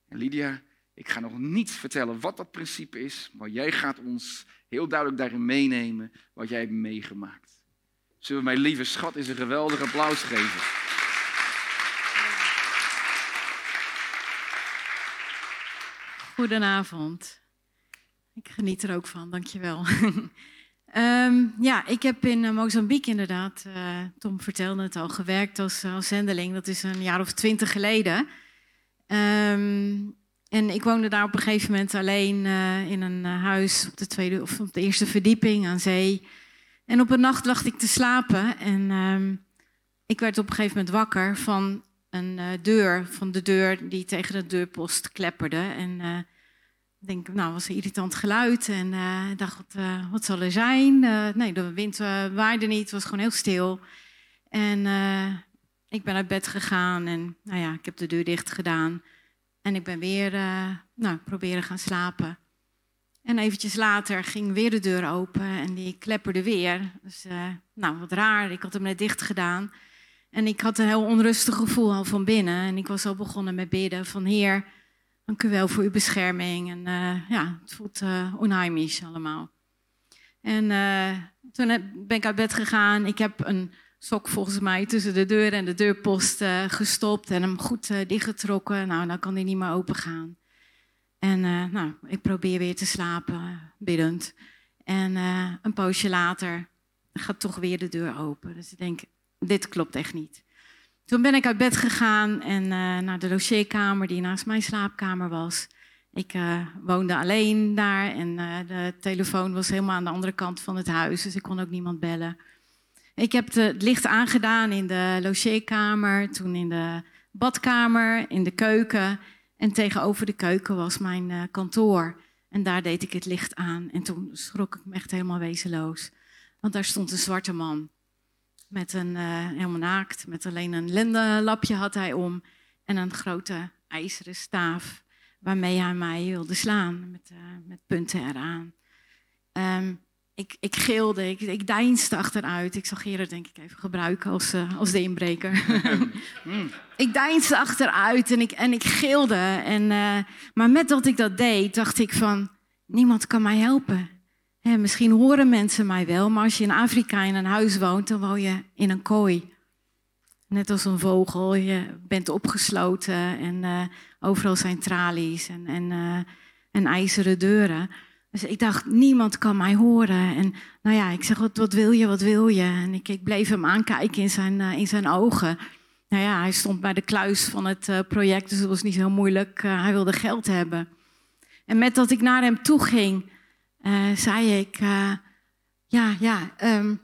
En Lydia, ik ga nog niet vertellen wat dat principe is, maar jij gaat ons heel duidelijk daarin meenemen wat jij hebt meegemaakt. Zullen we mijn lieve schat eens een geweldig applaus geven? Goedenavond. Ik geniet er ook van, dankjewel. um, ja, ik heb in eh, Mozambique inderdaad, uh, Tom vertelde het al, gewerkt als, als zendeling. Dat is een jaar of twintig geleden. Um, en ik woonde daar op een gegeven moment alleen in een huis op de, tweede, of op de eerste verdieping aan zee. En op een nacht lag ik te slapen en um, ik werd op een gegeven moment wakker van een uh, deur, van de deur die tegen de deurpost klepperde. En uh, ik denk, nou, was een irritant geluid. En uh, ik dacht, wat, wat, zal er zijn? nee, de wind waaide niet, het was gewoon heel stil. En ik ben uit bed gegaan en nou ja, ik heb de deur dicht gedaan. En ik ben weer, nou, proberen gaan slapen. En eventjes later ging weer de deur open en die klepperde weer. Dus, nou, wat raar, ik had hem net dicht gedaan. En ik had een heel onrustig gevoel al van binnen. En ik was al begonnen met bidden van Heer, dank u wel voor uw bescherming. En uh, ja, het voelt uh, onheimisch allemaal. En toen ben ik uit bed gegaan. Ik heb een sok volgens mij tussen de deur en de deurpost gestopt en hem goed dichtgetrokken. Nou, dan kan hij niet meer open gaan. En nou, ik probeer weer te slapen, biddend. En een poosje later gaat toch weer de deur open. Dus ik denk, dit klopt echt niet. Toen ben ik uit bed gegaan en uh, naar de logeerkamer die naast mijn slaapkamer was. Ik woonde alleen daar en de telefoon was helemaal aan de andere kant van het huis, dus ik kon ook niemand bellen. Ik heb het licht aangedaan in de logeerkamer, toen in de badkamer, in de keuken. En tegenover de keuken was mijn kantoor. En daar deed ik het licht aan. En toen schrok ik me echt helemaal wezenloos. Want daar stond een zwarte man. Met een, uh, helemaal naakt, met alleen een lendenlapje had hij om. En een grote ijzeren staaf waarmee hij mij wilde slaan, met, uh, met punten eraan. Um, ik, ik gilde, ik, ik deinsde achteruit. Ik zag Gerard denk ik even gebruiken als, uh, als de inbreker. mm. ik deinsde achteruit en ik, en ik gilde. En, maar met dat ik dat deed, dacht ik van, niemand kan mij helpen misschien horen mensen mij wel, maar als je in Afrika in een huis woont, dan woon je in een kooi. Net als een vogel, je bent opgesloten en uh, overal zijn tralies en, en, en ijzeren deuren. Dus ik dacht, niemand kan mij horen. En nou ja, ik zeg, wat, wat wil je, wat wil je? En ik, bleef hem aankijken in zijn, uh, in zijn ogen. Nou ja, hij stond bij de kluis van het project, dus het was niet zo moeilijk. hij wilde geld hebben. En met dat ik naar hem toe ging, zei ik, ja, ja, um,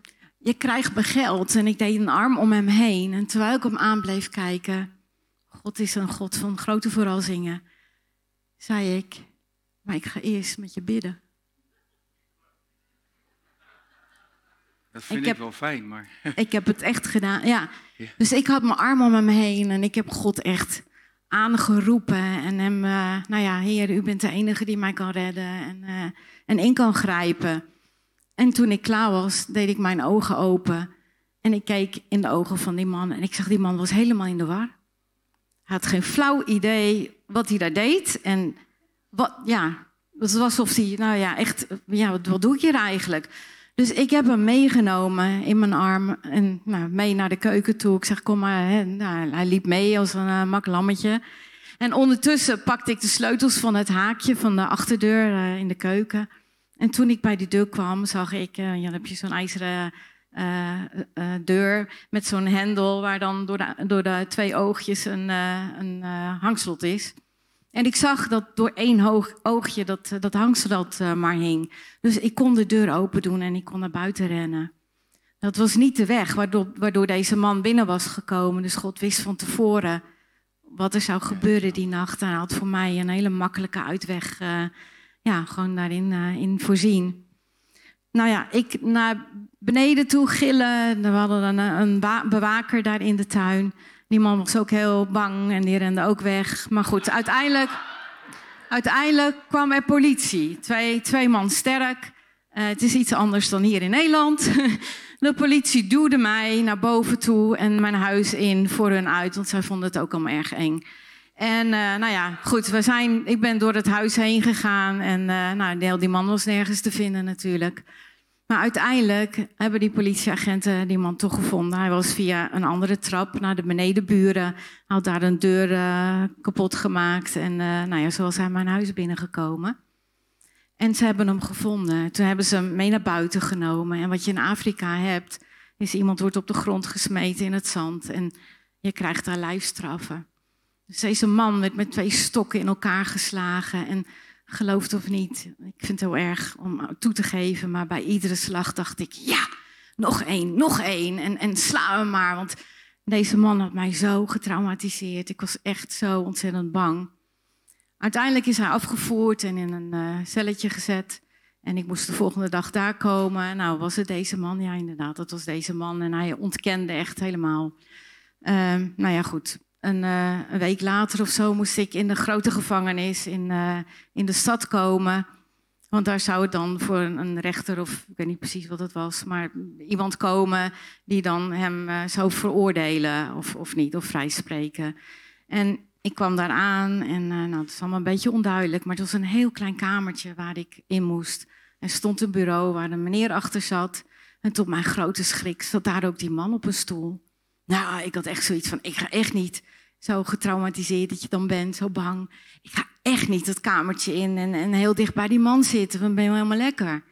je krijgt me geld. En ik deed een arm om hem heen. En terwijl ik hem aan bleef kijken, God is een God van grote verrassingen, zei ik, maar ik ga eerst met je bidden. Dat vind ik, ik wel fijn, maar... ik heb het echt gedaan, ja. ja. Dus ik had mijn arm om hem heen en ik heb God echt aangeroepen. En hem, uh, nou ja, Heer, u bent de enige die mij kan redden. En en in kan grijpen. En toen ik klaar was, deed ik mijn ogen open. En ik keek in de ogen van die man. En ik zag, die man was helemaal in de war. Hij had geen flauw idee wat hij daar deed. En wat, ja, het was alsof hij, nou ja, echt, ja, wat, doe ik hier eigenlijk? Dus ik heb hem meegenomen in mijn arm en nou, mee naar de keuken toe. Ik zeg, kom maar. Hè. Nou, hij liep mee als een uh, mak lammetje. En ondertussen pakte ik de sleutels van het haakje van de achterdeur uh, in de keuken. En toen ik bij die deur kwam, zag ik, uh, ja, dan heb je zo'n ijzeren deur met zo'n hendel waar dan door de, door twee oogjes een, een hangslot is. En ik zag dat door één hoog, oogje dat, dat hangslot maar hing. Dus ik kon de deur open doen en ik kon naar buiten rennen. Dat was niet de weg waardoor, waardoor deze man binnen was gekomen. Dus God wist van tevoren wat er zou gebeuren die nacht. En hij had voor mij een hele makkelijke uitweg ja, gewoon daarin in voorzien. Nou ja, ik naar beneden toe gillen. We hadden een, een bewaker daar in de tuin. Die man was ook heel bang en die rende ook weg. Maar goed, uiteindelijk, uiteindelijk kwam er politie. Twee, twee man sterk. Uh, het is iets anders dan hier in Nederland. De politie duwde mij naar boven toe en mijn huis in voor hun uit, want zij vonden het ook allemaal erg eng. En uh, nou ja, goed, we zijn, ik ben door het huis heen gegaan en uh, nou, die man was nergens te vinden natuurlijk. Maar uiteindelijk hebben die politieagenten die man toch gevonden. Hij was via een andere trap naar de benedenburen. Had daar een deur uh, kapot gemaakt. En uh, nou ja, zo was hij mijn huis binnengekomen. En ze hebben hem gevonden. Toen hebben ze hem mee naar buiten genomen. En wat je in Afrika hebt, is iemand wordt op de grond gesmeten in het zand. En je krijgt daar lijfstraffen. Dus deze man werd met twee stokken in elkaar geslagen. En geloof het of niet, ik vind het heel erg om toe te geven, maar bij iedere slag dacht ik, ja, nog één, nog één en, en sla hem maar, want deze man had mij zo getraumatiseerd. Ik was echt zo ontzettend bang. Uiteindelijk is hij afgevoerd en in een uh, celletje gezet. En ik moest de volgende dag daar komen. Nou, was het deze man? Ja, inderdaad, dat was deze man. En hij ontkende echt helemaal. Uh, nou ja, goed. Een, uh, een, week later of zo moest ik in de grote gevangenis in, uh, in de stad komen. Want daar zou het dan voor een rechter, of ik weet niet precies wat het was, maar iemand komen die dan hem uh, zou veroordelen of, of niet, of vrijspreken. En ik kwam daar aan en nou, het is allemaal een beetje onduidelijk, maar het was een heel klein kamertje waar ik in moest. Er stond een bureau waar een meneer achter zat. En tot mijn grote schrik zat daar ook die man op een stoel. Nou, ik had echt zoiets van, ik ga echt niet zo getraumatiseerd dat je dan bent, zo bang. Ik ga echt niet dat kamertje in en, en heel dicht bij die man zitten, dan ben je helemaal lekker.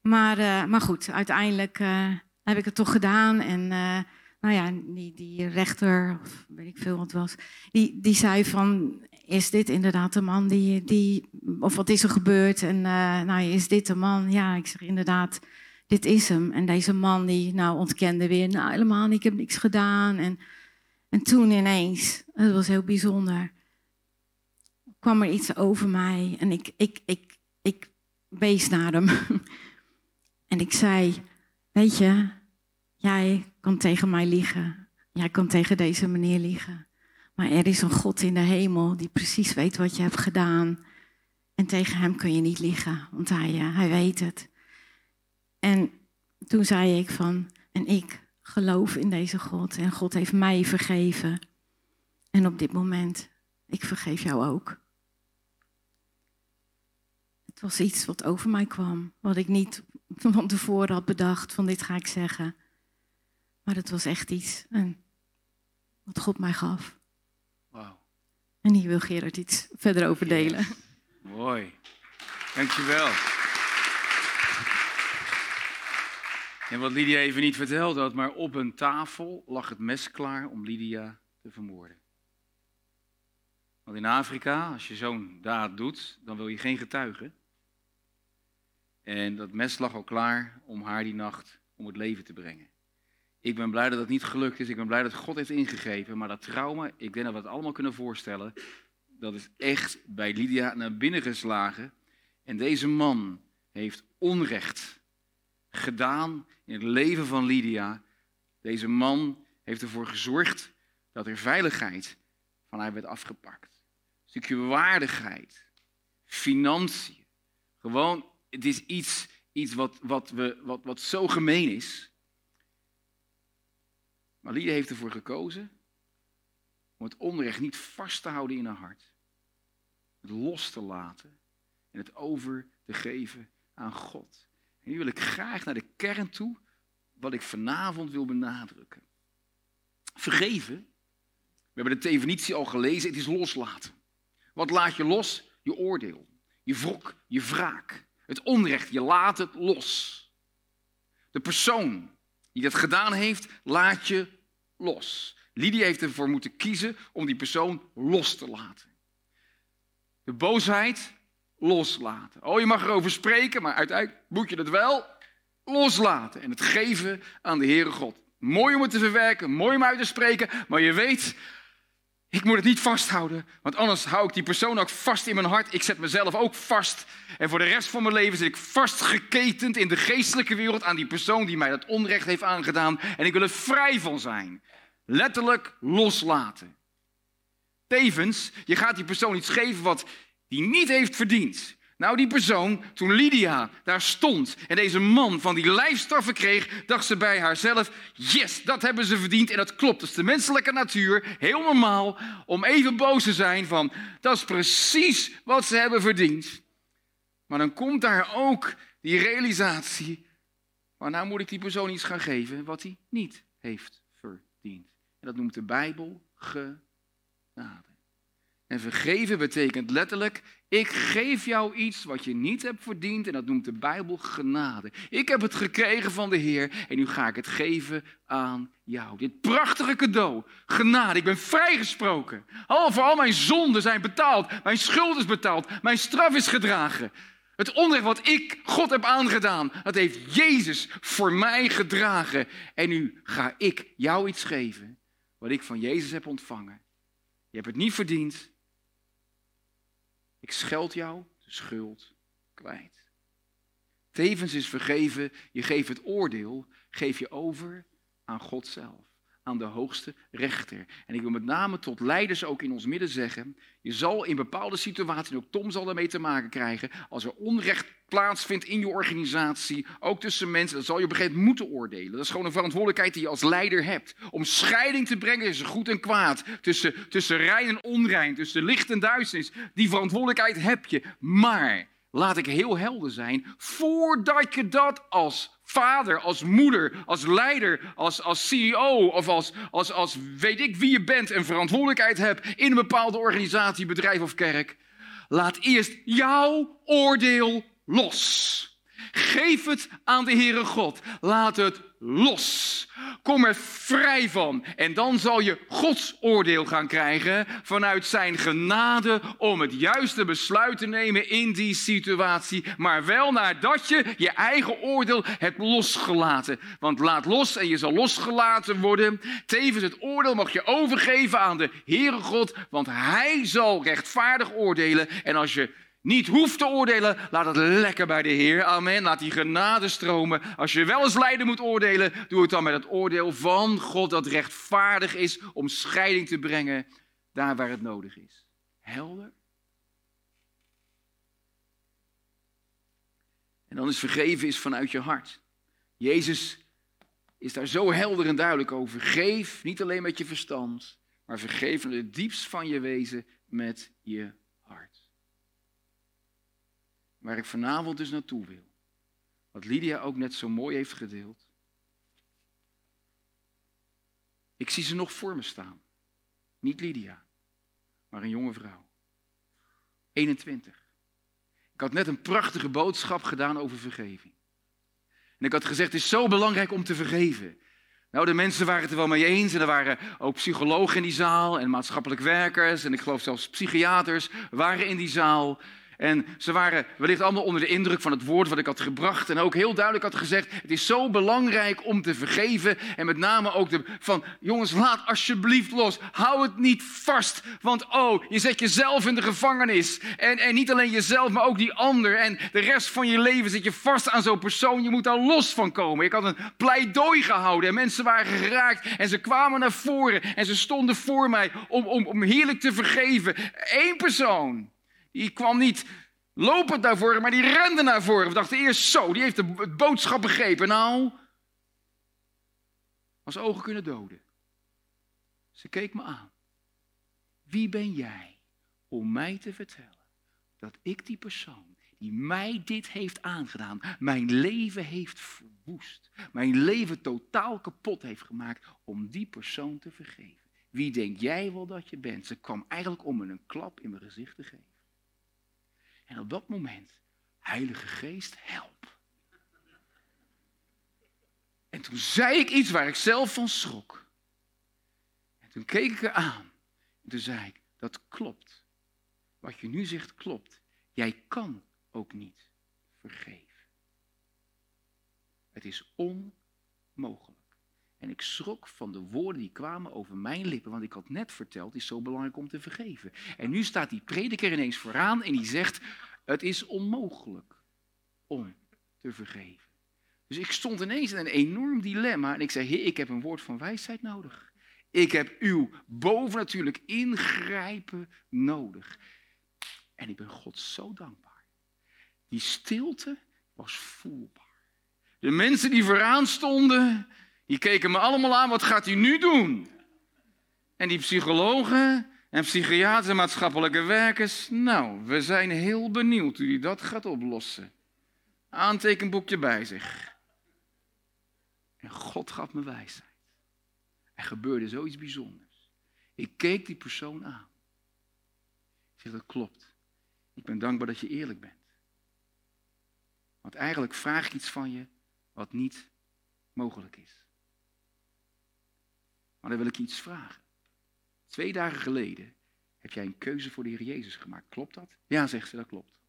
Maar, uh, maar goed, uiteindelijk uh, heb ik het toch gedaan. En uh, nou ja, die, rechter, of weet ik veel wat was, die, die zei van, is dit inderdaad de man die, die of wat is er gebeurd? En nou, is dit de man? Ja, ik zeg inderdaad, dit is hem. En deze man die nou ontkende weer, nou helemaal niet, ik heb niks gedaan. En, en toen ineens, het was heel bijzonder, kwam er iets over mij en ik, ik, ik, ik wees naar hem. en ik zei, weet je, jij kan tegen mij liegen. Jij kan tegen deze meneer liegen. Maar er is een God in de hemel die precies weet wat je hebt gedaan. En tegen hem kun je niet liegen, want hij, uh, hij weet het. En toen zei ik van, en ik geloof in deze God en God heeft mij vergeven. En op dit moment, ik vergeef jou ook. Het was iets wat over mij kwam, wat ik niet van tevoren had bedacht van dit ga ik zeggen. Maar het was echt iets en wat God mij gaf. Wow. En hier wil Gerard iets verder over delen. Yes. Mooi. Dankjewel. En wat Lydia even niet verteld had, maar op een tafel lag het mes klaar om Lydia te vermoorden. Want in Afrika, als je zo'n daad doet, dan wil je geen getuige. En dat mes lag al klaar om haar die nacht om het leven te brengen. Ik ben blij dat het niet gelukt is. Ik ben blij dat God heeft ingegeven. Maar dat trauma, ik denk dat we het allemaal kunnen voorstellen. Dat is echt bij Lydia naar binnen geslagen. En deze man heeft onrecht gedaan in het leven van Lydia. Deze man heeft ervoor gezorgd dat er veiligheid van haar werd afgepakt. Een stukje waardigheid, financiën. Gewoon, het is iets, iets wat, wat, we, wat, wat zo gemeen is. Maar Lydia heeft ervoor gekozen om het onrecht niet vast te houden in haar hart. Het los te laten en het over te geven aan God. Nu wil ik graag naar de kern toe, wat ik vanavond wil benadrukken. Vergeven, we hebben de definitie al gelezen, het is loslaten. Wat laat je los? Je oordeel, je wrok, je wraak. Het onrecht, je laat het los. De persoon die dat gedaan heeft, laat je los. Lydia heeft ervoor moeten kiezen om die persoon los te laten. De boosheid loslaten. Oh, je mag erover spreken, maar uiteindelijk moet je het wel loslaten en het geven aan de Heere God. Mooi om het te verwerken, mooi om uit te spreken, maar je weet, ik moet het niet vasthouden, want anders hou ik die persoon ook vast in mijn hart. Ik zet mezelf ook vast. En voor de rest van mijn leven zit ik vastgeketend in de geestelijke wereld aan die persoon die mij dat onrecht heeft aangedaan. En ik wil er vrij van zijn. Letterlijk loslaten. Tevens, je gaat die persoon iets geven wat die niet heeft verdiend. Nou, die persoon, toen Lydia daar stond en deze man van die lijfstraffen kreeg, dacht ze bij haarzelf: Yes, dat hebben ze verdiend. En dat klopt. Dat is de menselijke natuur. Heel normaal om even boos te zijn van: Dat is precies wat ze hebben verdiend. Maar dan komt daar ook die realisatie: Maar nou moet ik die persoon iets gaan geven wat hij niet heeft verdiend. En dat noemt de Bijbel genade. En vergeven betekent letterlijk, ik geef jou iets wat je niet hebt verdiend en dat noemt de Bijbel genade. Ik heb het gekregen van de Heer en nu ga ik het geven aan jou. Dit prachtige cadeau, genade, ik ben vrijgesproken. Al voor al mijn zonden zijn betaald, mijn schuld is betaald, mijn straf is gedragen. Het onrecht wat ik God heb aangedaan, dat heeft Jezus voor mij gedragen. En nu ga ik jou iets geven wat ik van Jezus heb ontvangen. Je hebt het niet verdiend, ik scheld jou de schuld kwijt. Tevens is vergeven, je geeft het oordeel, geef je over aan God zelf, aan de hoogste rechter. En ik wil met name tot leiders ook in ons midden zeggen, je zal in bepaalde situaties, ook Tom zal daarmee te maken krijgen, als er onrecht plaatsvindt in je organisatie, ook tussen mensen, dan zal je op een gegeven moment moeten oordelen. Dat is gewoon een verantwoordelijkheid die je als leider hebt. Om scheiding te brengen tussen goed en kwaad, tussen, tussen rein en onrein, tussen licht en duisternis. Die verantwoordelijkheid heb je. Maar, laat ik heel helder zijn, voordat je dat als vader, als moeder, als leider, als, als CEO of als, als, als weet ik wie je bent en verantwoordelijkheid hebt in een bepaalde organisatie, bedrijf of kerk, laat eerst jouw oordeel los. Geef het aan de Heere God. Laat het los. Kom er vrij van. En dan zal je Gods oordeel gaan krijgen vanuit zijn genade om het juiste besluit te nemen in die situatie. Maar wel nadat je je eigen oordeel hebt losgelaten. Want laat los en je zal losgelaten worden. Tevens het oordeel mag je overgeven aan de Heere God. Want hij zal rechtvaardig oordelen. En als je niet hoeft te oordelen, laat het lekker bij de Heer. Amen. Laat die genade stromen. Als je wel eens lijden moet oordelen, doe het dan met het oordeel van God dat rechtvaardig is om scheiding te brengen daar waar het nodig is. Helder? En dan is vergeven is vanuit je hart. Jezus is daar zo helder en duidelijk over. Geef niet alleen met je verstand, maar vergeef in het diepst van je wezen met je Waar ik vanavond dus naartoe wil. Wat Lydia ook net zo mooi heeft gedeeld. Ik zie ze nog voor me staan. Niet Lydia, maar een jonge vrouw. 21. Ik had net een prachtige boodschap gedaan over vergeving. En ik had gezegd, het is zo belangrijk om te vergeven. Nou, de mensen waren het er wel mee eens. En er waren ook psychologen in die zaal. En maatschappelijk werkers. En ik geloof zelfs psychiaters waren in die zaal. En ze waren wellicht allemaal onder de indruk van het woord wat ik had gebracht. En ook heel duidelijk had gezegd: Het is zo belangrijk om te vergeven. En met name ook de, van: Jongens, laat alsjeblieft los. Hou het niet vast. Want oh, je zet jezelf in de gevangenis. En, en niet alleen jezelf, maar ook die ander. En de rest van je leven zit je vast aan zo'n persoon. Je moet daar los van komen. Ik had een pleidooi gehouden. En mensen waren geraakt. En ze kwamen naar voren. En ze stonden voor mij om, om, om heerlijk te vergeven. Eén persoon. Die kwam niet lopend naar voren, maar die rende naar voren. We dachten eerst zo, die heeft de boodschap begrepen. Nou, als ogen kunnen doden. Ze keek me aan. Wie ben jij om mij te vertellen dat ik die persoon die mij dit heeft aangedaan, mijn leven heeft verwoest, mijn leven totaal kapot heeft gemaakt, om die persoon te vergeven? Wie denk jij wel dat je bent? Ze kwam eigenlijk om me een klap in mijn gezicht te geven. En op dat moment Heilige Geest, help. En toen zei ik iets waar ik zelf van schrok. En toen keek ik er aan. En toen zei ik, dat klopt. Wat je nu zegt klopt. Jij kan ook niet vergeven. Het is onmogelijk. En ik schrok van de woorden die kwamen over mijn lippen, want ik had net verteld, het is zo belangrijk om te vergeven. En nu staat die prediker ineens vooraan en die zegt, het is onmogelijk om te vergeven. Dus ik stond ineens in een enorm dilemma en ik zei, heer, ik heb een woord van wijsheid nodig. Ik heb uw bovennatuurlijk ingrijpen nodig. En ik ben God zo dankbaar. Die stilte was voelbaar. De mensen die vooraan stonden, die keken me allemaal aan, wat gaat hij nu doen? En die psychologen en psychiaters en maatschappelijke werkers, nou, we zijn heel benieuwd hoe hij dat gaat oplossen. Aantekenboekje bij zich. En God gaf me wijsheid. Er gebeurde zoiets bijzonders. Ik keek die persoon aan. Ik dat klopt. Ik ben dankbaar dat je eerlijk bent. Want eigenlijk vraag ik iets van je wat niet mogelijk is. Maar dan wil ik je iets vragen. Twee dagen geleden heb jij een keuze voor de Heer Jezus gemaakt. Klopt dat? Ja, zegt ze, dat klopt.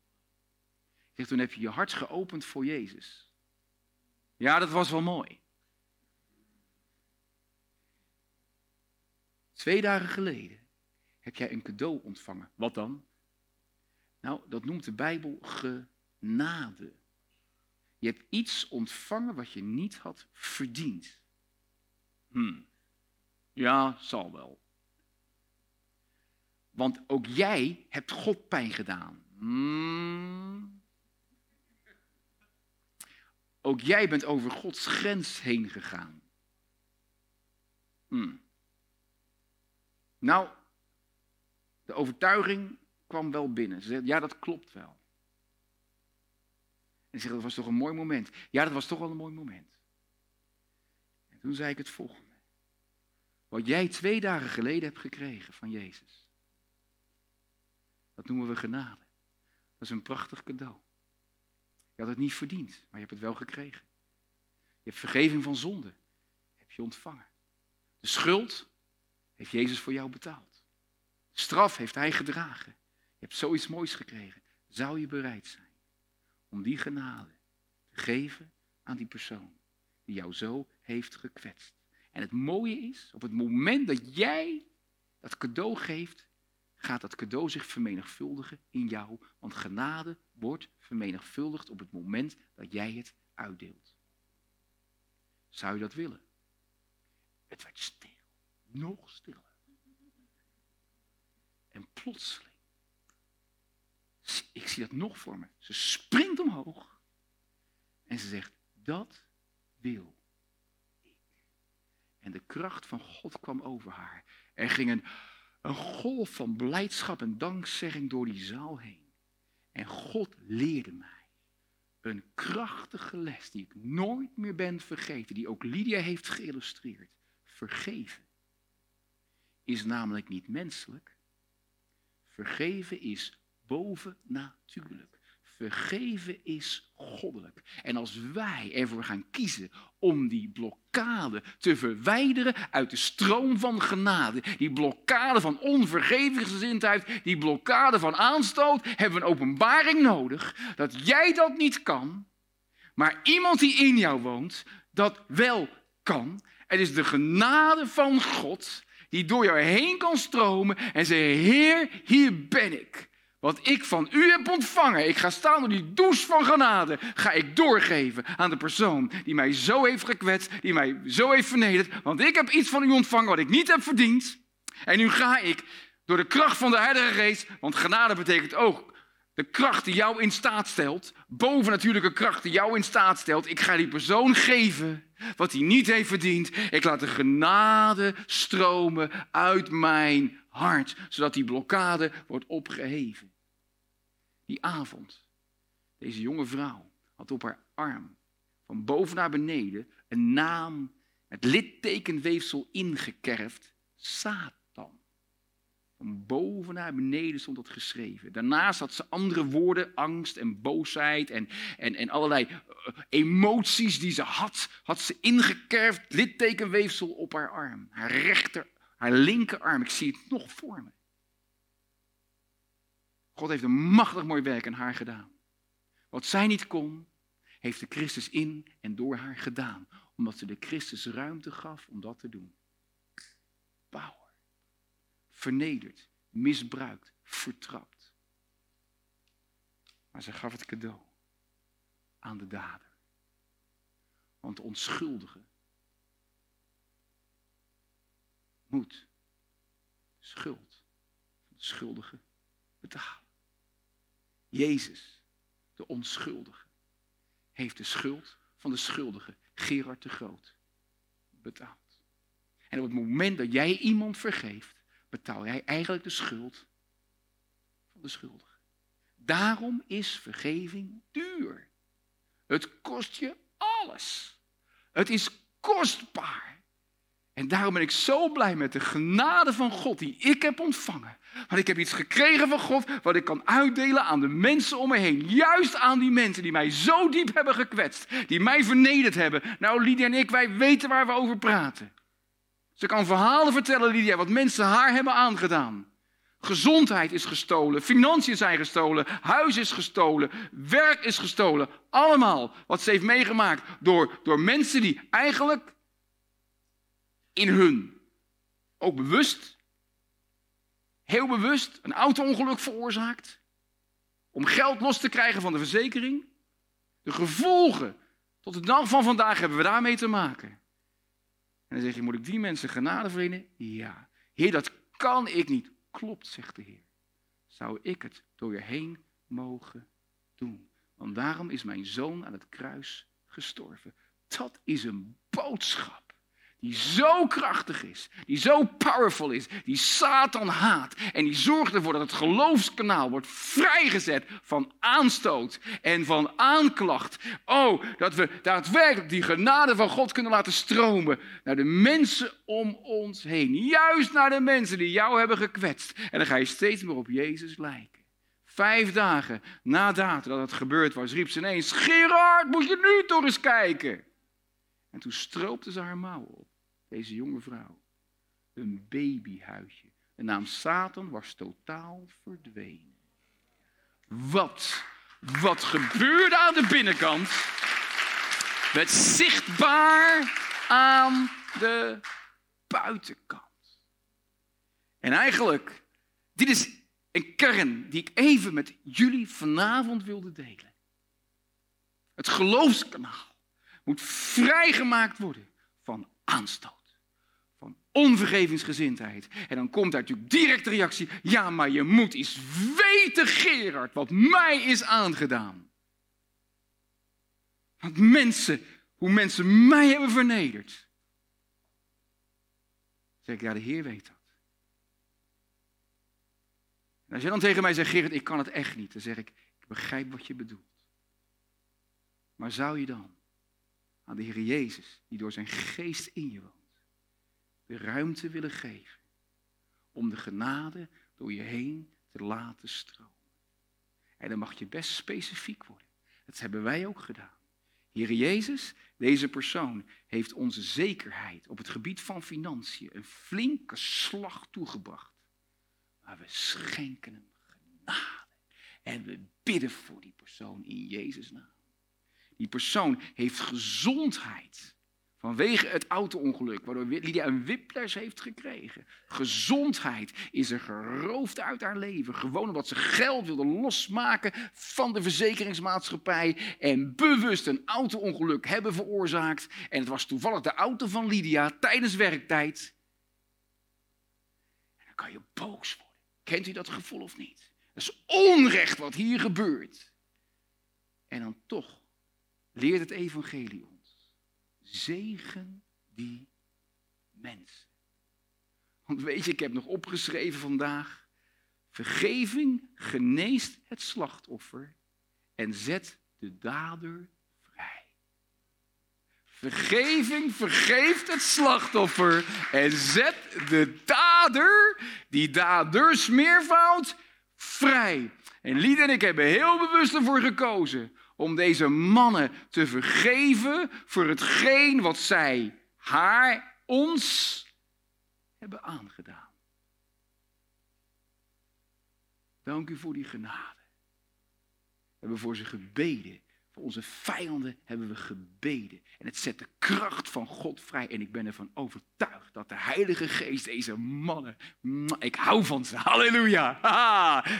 Zegt, toen heb je je hart geopend voor Jezus. Ja, dat was wel mooi. Twee dagen geleden heb jij een cadeau ontvangen. Wat dan? Nou, dat noemt de Bijbel genade. Je hebt iets ontvangen wat je niet had verdiend. Hm. Ja, zal wel. Want ook jij hebt God pijn gedaan. Hmm. Ook jij bent over Gods grens heen gegaan. Hmm. Nou, de overtuiging kwam wel binnen. Ze zei, ja, dat klopt wel. En ze zegt, dat was toch een mooi moment. Ja, dat was toch wel een mooi moment. En toen zei ik het volgende. Wat jij twee dagen geleden hebt gekregen van Jezus. Dat noemen we genade. Dat is een prachtig cadeau. Je had het niet verdiend, maar je hebt het wel gekregen. Je hebt vergeving van zonde. Heb je ontvangen. De schuld heeft Jezus voor jou betaald. De straf heeft Hij gedragen. Je hebt zoiets moois gekregen. Zou je bereid zijn om die genade te geven aan die persoon die jou zo heeft gekwetst? En het mooie is, op het moment dat jij dat cadeau geeft, gaat dat cadeau zich vermenigvuldigen in jou. Want genade wordt vermenigvuldigd op het moment dat jij het uitdeelt. Zou je dat willen? Het werd stil, nog stiller. En plotseling, ik zie dat nog voor me. Ze springt omhoog en ze zegt, dat wil en de kracht van God kwam over haar. Er ging een, een golf van blijdschap en dankzegging door die zaal heen. En God leerde mij een krachtige les die ik nooit meer ben vergeten, die ook Lydia heeft geïllustreerd. Vergeven is namelijk niet menselijk. Vergeven is bovennatuurlijk. Vergeven is goddelijk. En als wij ervoor gaan kiezen om die blokkade te verwijderen uit de stroom van genade, die blokkade van onvergevingsgezindheid, die blokkade van aanstoot, hebben we een openbaring nodig dat jij dat niet kan, maar iemand die in jou woont dat wel kan. Het is de genade van God die door jou heen kan stromen en zeggen, Heer, hier ben ik. Wat ik van u heb ontvangen, ik ga staan door die douche van genade, ga ik doorgeven aan de persoon die mij zo heeft gekwetst, die mij zo heeft vernederd. Want ik heb iets van u ontvangen wat ik niet heb verdiend. En nu ga ik door de kracht van de Heilige Geest, want genade betekent ook de kracht die jou in staat stelt, bovennatuurlijke kracht die jou in staat stelt. Ik ga die persoon geven wat hij niet heeft verdiend. Ik laat de genade stromen uit mijn hart, zodat die blokkade wordt opgeheven. Die avond, deze jonge vrouw had op haar arm van boven naar beneden een naam met littekenweefsel ingekerfd, Satan. Van boven naar beneden stond dat geschreven. Daarnaast had ze andere woorden, angst en boosheid en, en, en allerlei eh, emoties die ze had, had ze ingekerfd, littekenweefsel op haar arm. Haar rechter, haar linkerarm, ik zie het nog voor me. God heeft een machtig mooi werk aan haar gedaan. Wat zij niet kon, heeft de Christus in en door haar gedaan. Omdat ze de Christus ruimte gaf om dat te doen. Power. Vernederd, misbruikt, vertrapt. Maar ze gaf het cadeau aan de dader. Want de onschuldige moet schuld van de schuldige betalen. Jezus, de onschuldige, heeft de schuld van de schuldige, Gerard de Groot, betaald. En op het moment dat jij iemand vergeeft, betaal jij eigenlijk de schuld van de schuldige. Daarom is vergeving duur. Het kost je alles. Het is kostbaar. En daarom ben ik zo blij met de genade van God die ik heb ontvangen. Want ik heb iets gekregen van God wat ik kan uitdelen aan de mensen om me heen. Juist aan die mensen die mij zo diep hebben gekwetst. Die mij vernederd hebben. Nou, Lydia en ik, wij weten waar we over praten. Ze kan verhalen vertellen, Lydia, wat mensen haar hebben aangedaan. Gezondheid is gestolen, financiën zijn gestolen, huis is gestolen, werk is gestolen. Allemaal wat ze heeft meegemaakt door, door mensen die eigenlijk in hun, ook bewust, heel bewust, een auto-ongeluk veroorzaakt. Om geld los te krijgen van de verzekering. De gevolgen tot de dag van vandaag hebben we daarmee te maken. En dan zeg je, moet ik die mensen genade verlenen? Ja. Heer, dat kan ik niet. Klopt, zegt de Heer. Zou ik het door je heen mogen doen? Want daarom is mijn zoon aan het kruis gestorven. Dat is een boodschap die zo krachtig is, die zo powerful is, die Satan haat en die zorgt ervoor dat het geloofskanaal wordt vrijgezet van aanstoot en van aanklacht. Oh, dat we daadwerkelijk die genade van God kunnen laten stromen naar de mensen om ons heen. Juist naar de mensen die jou hebben gekwetst. En dan ga je steeds meer op Jezus lijken. Vijf dagen na datum dat het gebeurd was, riep ze ineens: Gerard, moet je nu toch eens kijken? En toen stroopte ze haar mouwen op deze jonge vrouw. Een babyhuisje. De naam Satan was totaal verdwenen. Wat, wat gebeurde aan de binnenkant? werd zichtbaar aan de buitenkant. En eigenlijk, dit is een kern die ik even met jullie vanavond wilde delen. Het geloofskanaal moet vrijgemaakt worden van aanstoot onvergevingsgezindheid. En dan komt daar natuurlijk direct de reactie: ja, maar je moet eens weten, Gerard, wat mij is aangedaan. Want mensen, hoe mensen mij hebben vernederd. zeg ik, ja, de Heer weet dat. En als jij dan tegen mij zegt, Gerard, ik kan het echt niet, dan zeg ik, ik begrijp wat je bedoelt. Maar zou je dan aan de Heer Jezus, die door zijn geest in je woont, de ruimte willen geven om de genade door je heen te laten stromen. En dan mag je best specifiek worden. Dat hebben wij ook gedaan. Heer Jezus, deze persoon heeft onze zekerheid op het gebied van financiën een flinke slag toegebracht. Maar we schenken hem genade. En we bidden voor die persoon in Jezus' naam. Die persoon heeft gezondheid Vanwege het auto-ongeluk, waardoor Lydia een whiplash heeft gekregen. Gezondheid is er geroofd uit haar leven. Gewoon omdat ze geld wilde losmaken van de verzekeringsmaatschappij. En bewust een auto-ongeluk hebben veroorzaakt. En het was toevallig de auto van Lydia tijdens werktijd. En dan kan je boos worden. Kent u dat gevoel of niet? Dat is onrecht wat hier gebeurt. En dan toch leert het evangelie Zegen die mensen. Want weet je, ik heb nog opgeschreven vandaag. Vergeving geneest het slachtoffer en zet de dader vrij. Vergeving vergeeft het slachtoffer en zet de dader die daders meervoud, vrij. En Lied en ik hebben heel bewust ervoor gekozen om deze mannen te vergeven voor hetgeen wat zij haar, ons hebben aangedaan. Dank u voor die genade. We hebben voor ze gebeden. Voor onze vijanden hebben we gebeden. En het zet de kracht van God vrij. En ik ben ervan overtuigd dat de Heilige Geest deze mannen. Ik hou van ze. Halleluja.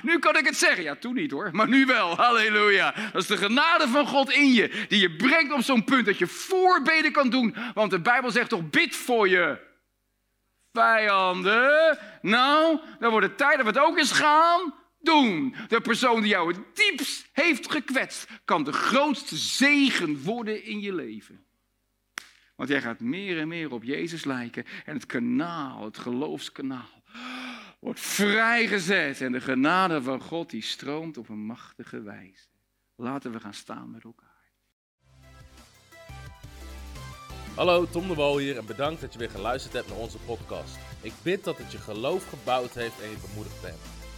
Nu kan ik het zeggen. Ja, toen niet hoor. Maar nu wel. Halleluja. Dat is de genade van God in je. Die je brengt op zo'n punt dat je voorbeden kan doen. Want de Bijbel zegt toch: bid voor je vijanden. Nou, dan wordt het tijd dat we het ook eens gaan doen. De persoon die jou het diepst heeft gekwetst, kan de grootste zegen worden in je leven. Want jij gaat meer en meer op Jezus lijken. En het kanaal, het geloofskanaal, wordt vrijgezet. En de genade van God die stroomt op een machtige wijze. Laten we gaan staan met elkaar. Hallo, Tom de Wol hier en bedankt dat je weer geluisterd hebt naar onze podcast. Ik bid dat het je geloof gebouwd heeft en je bemoedigd bent.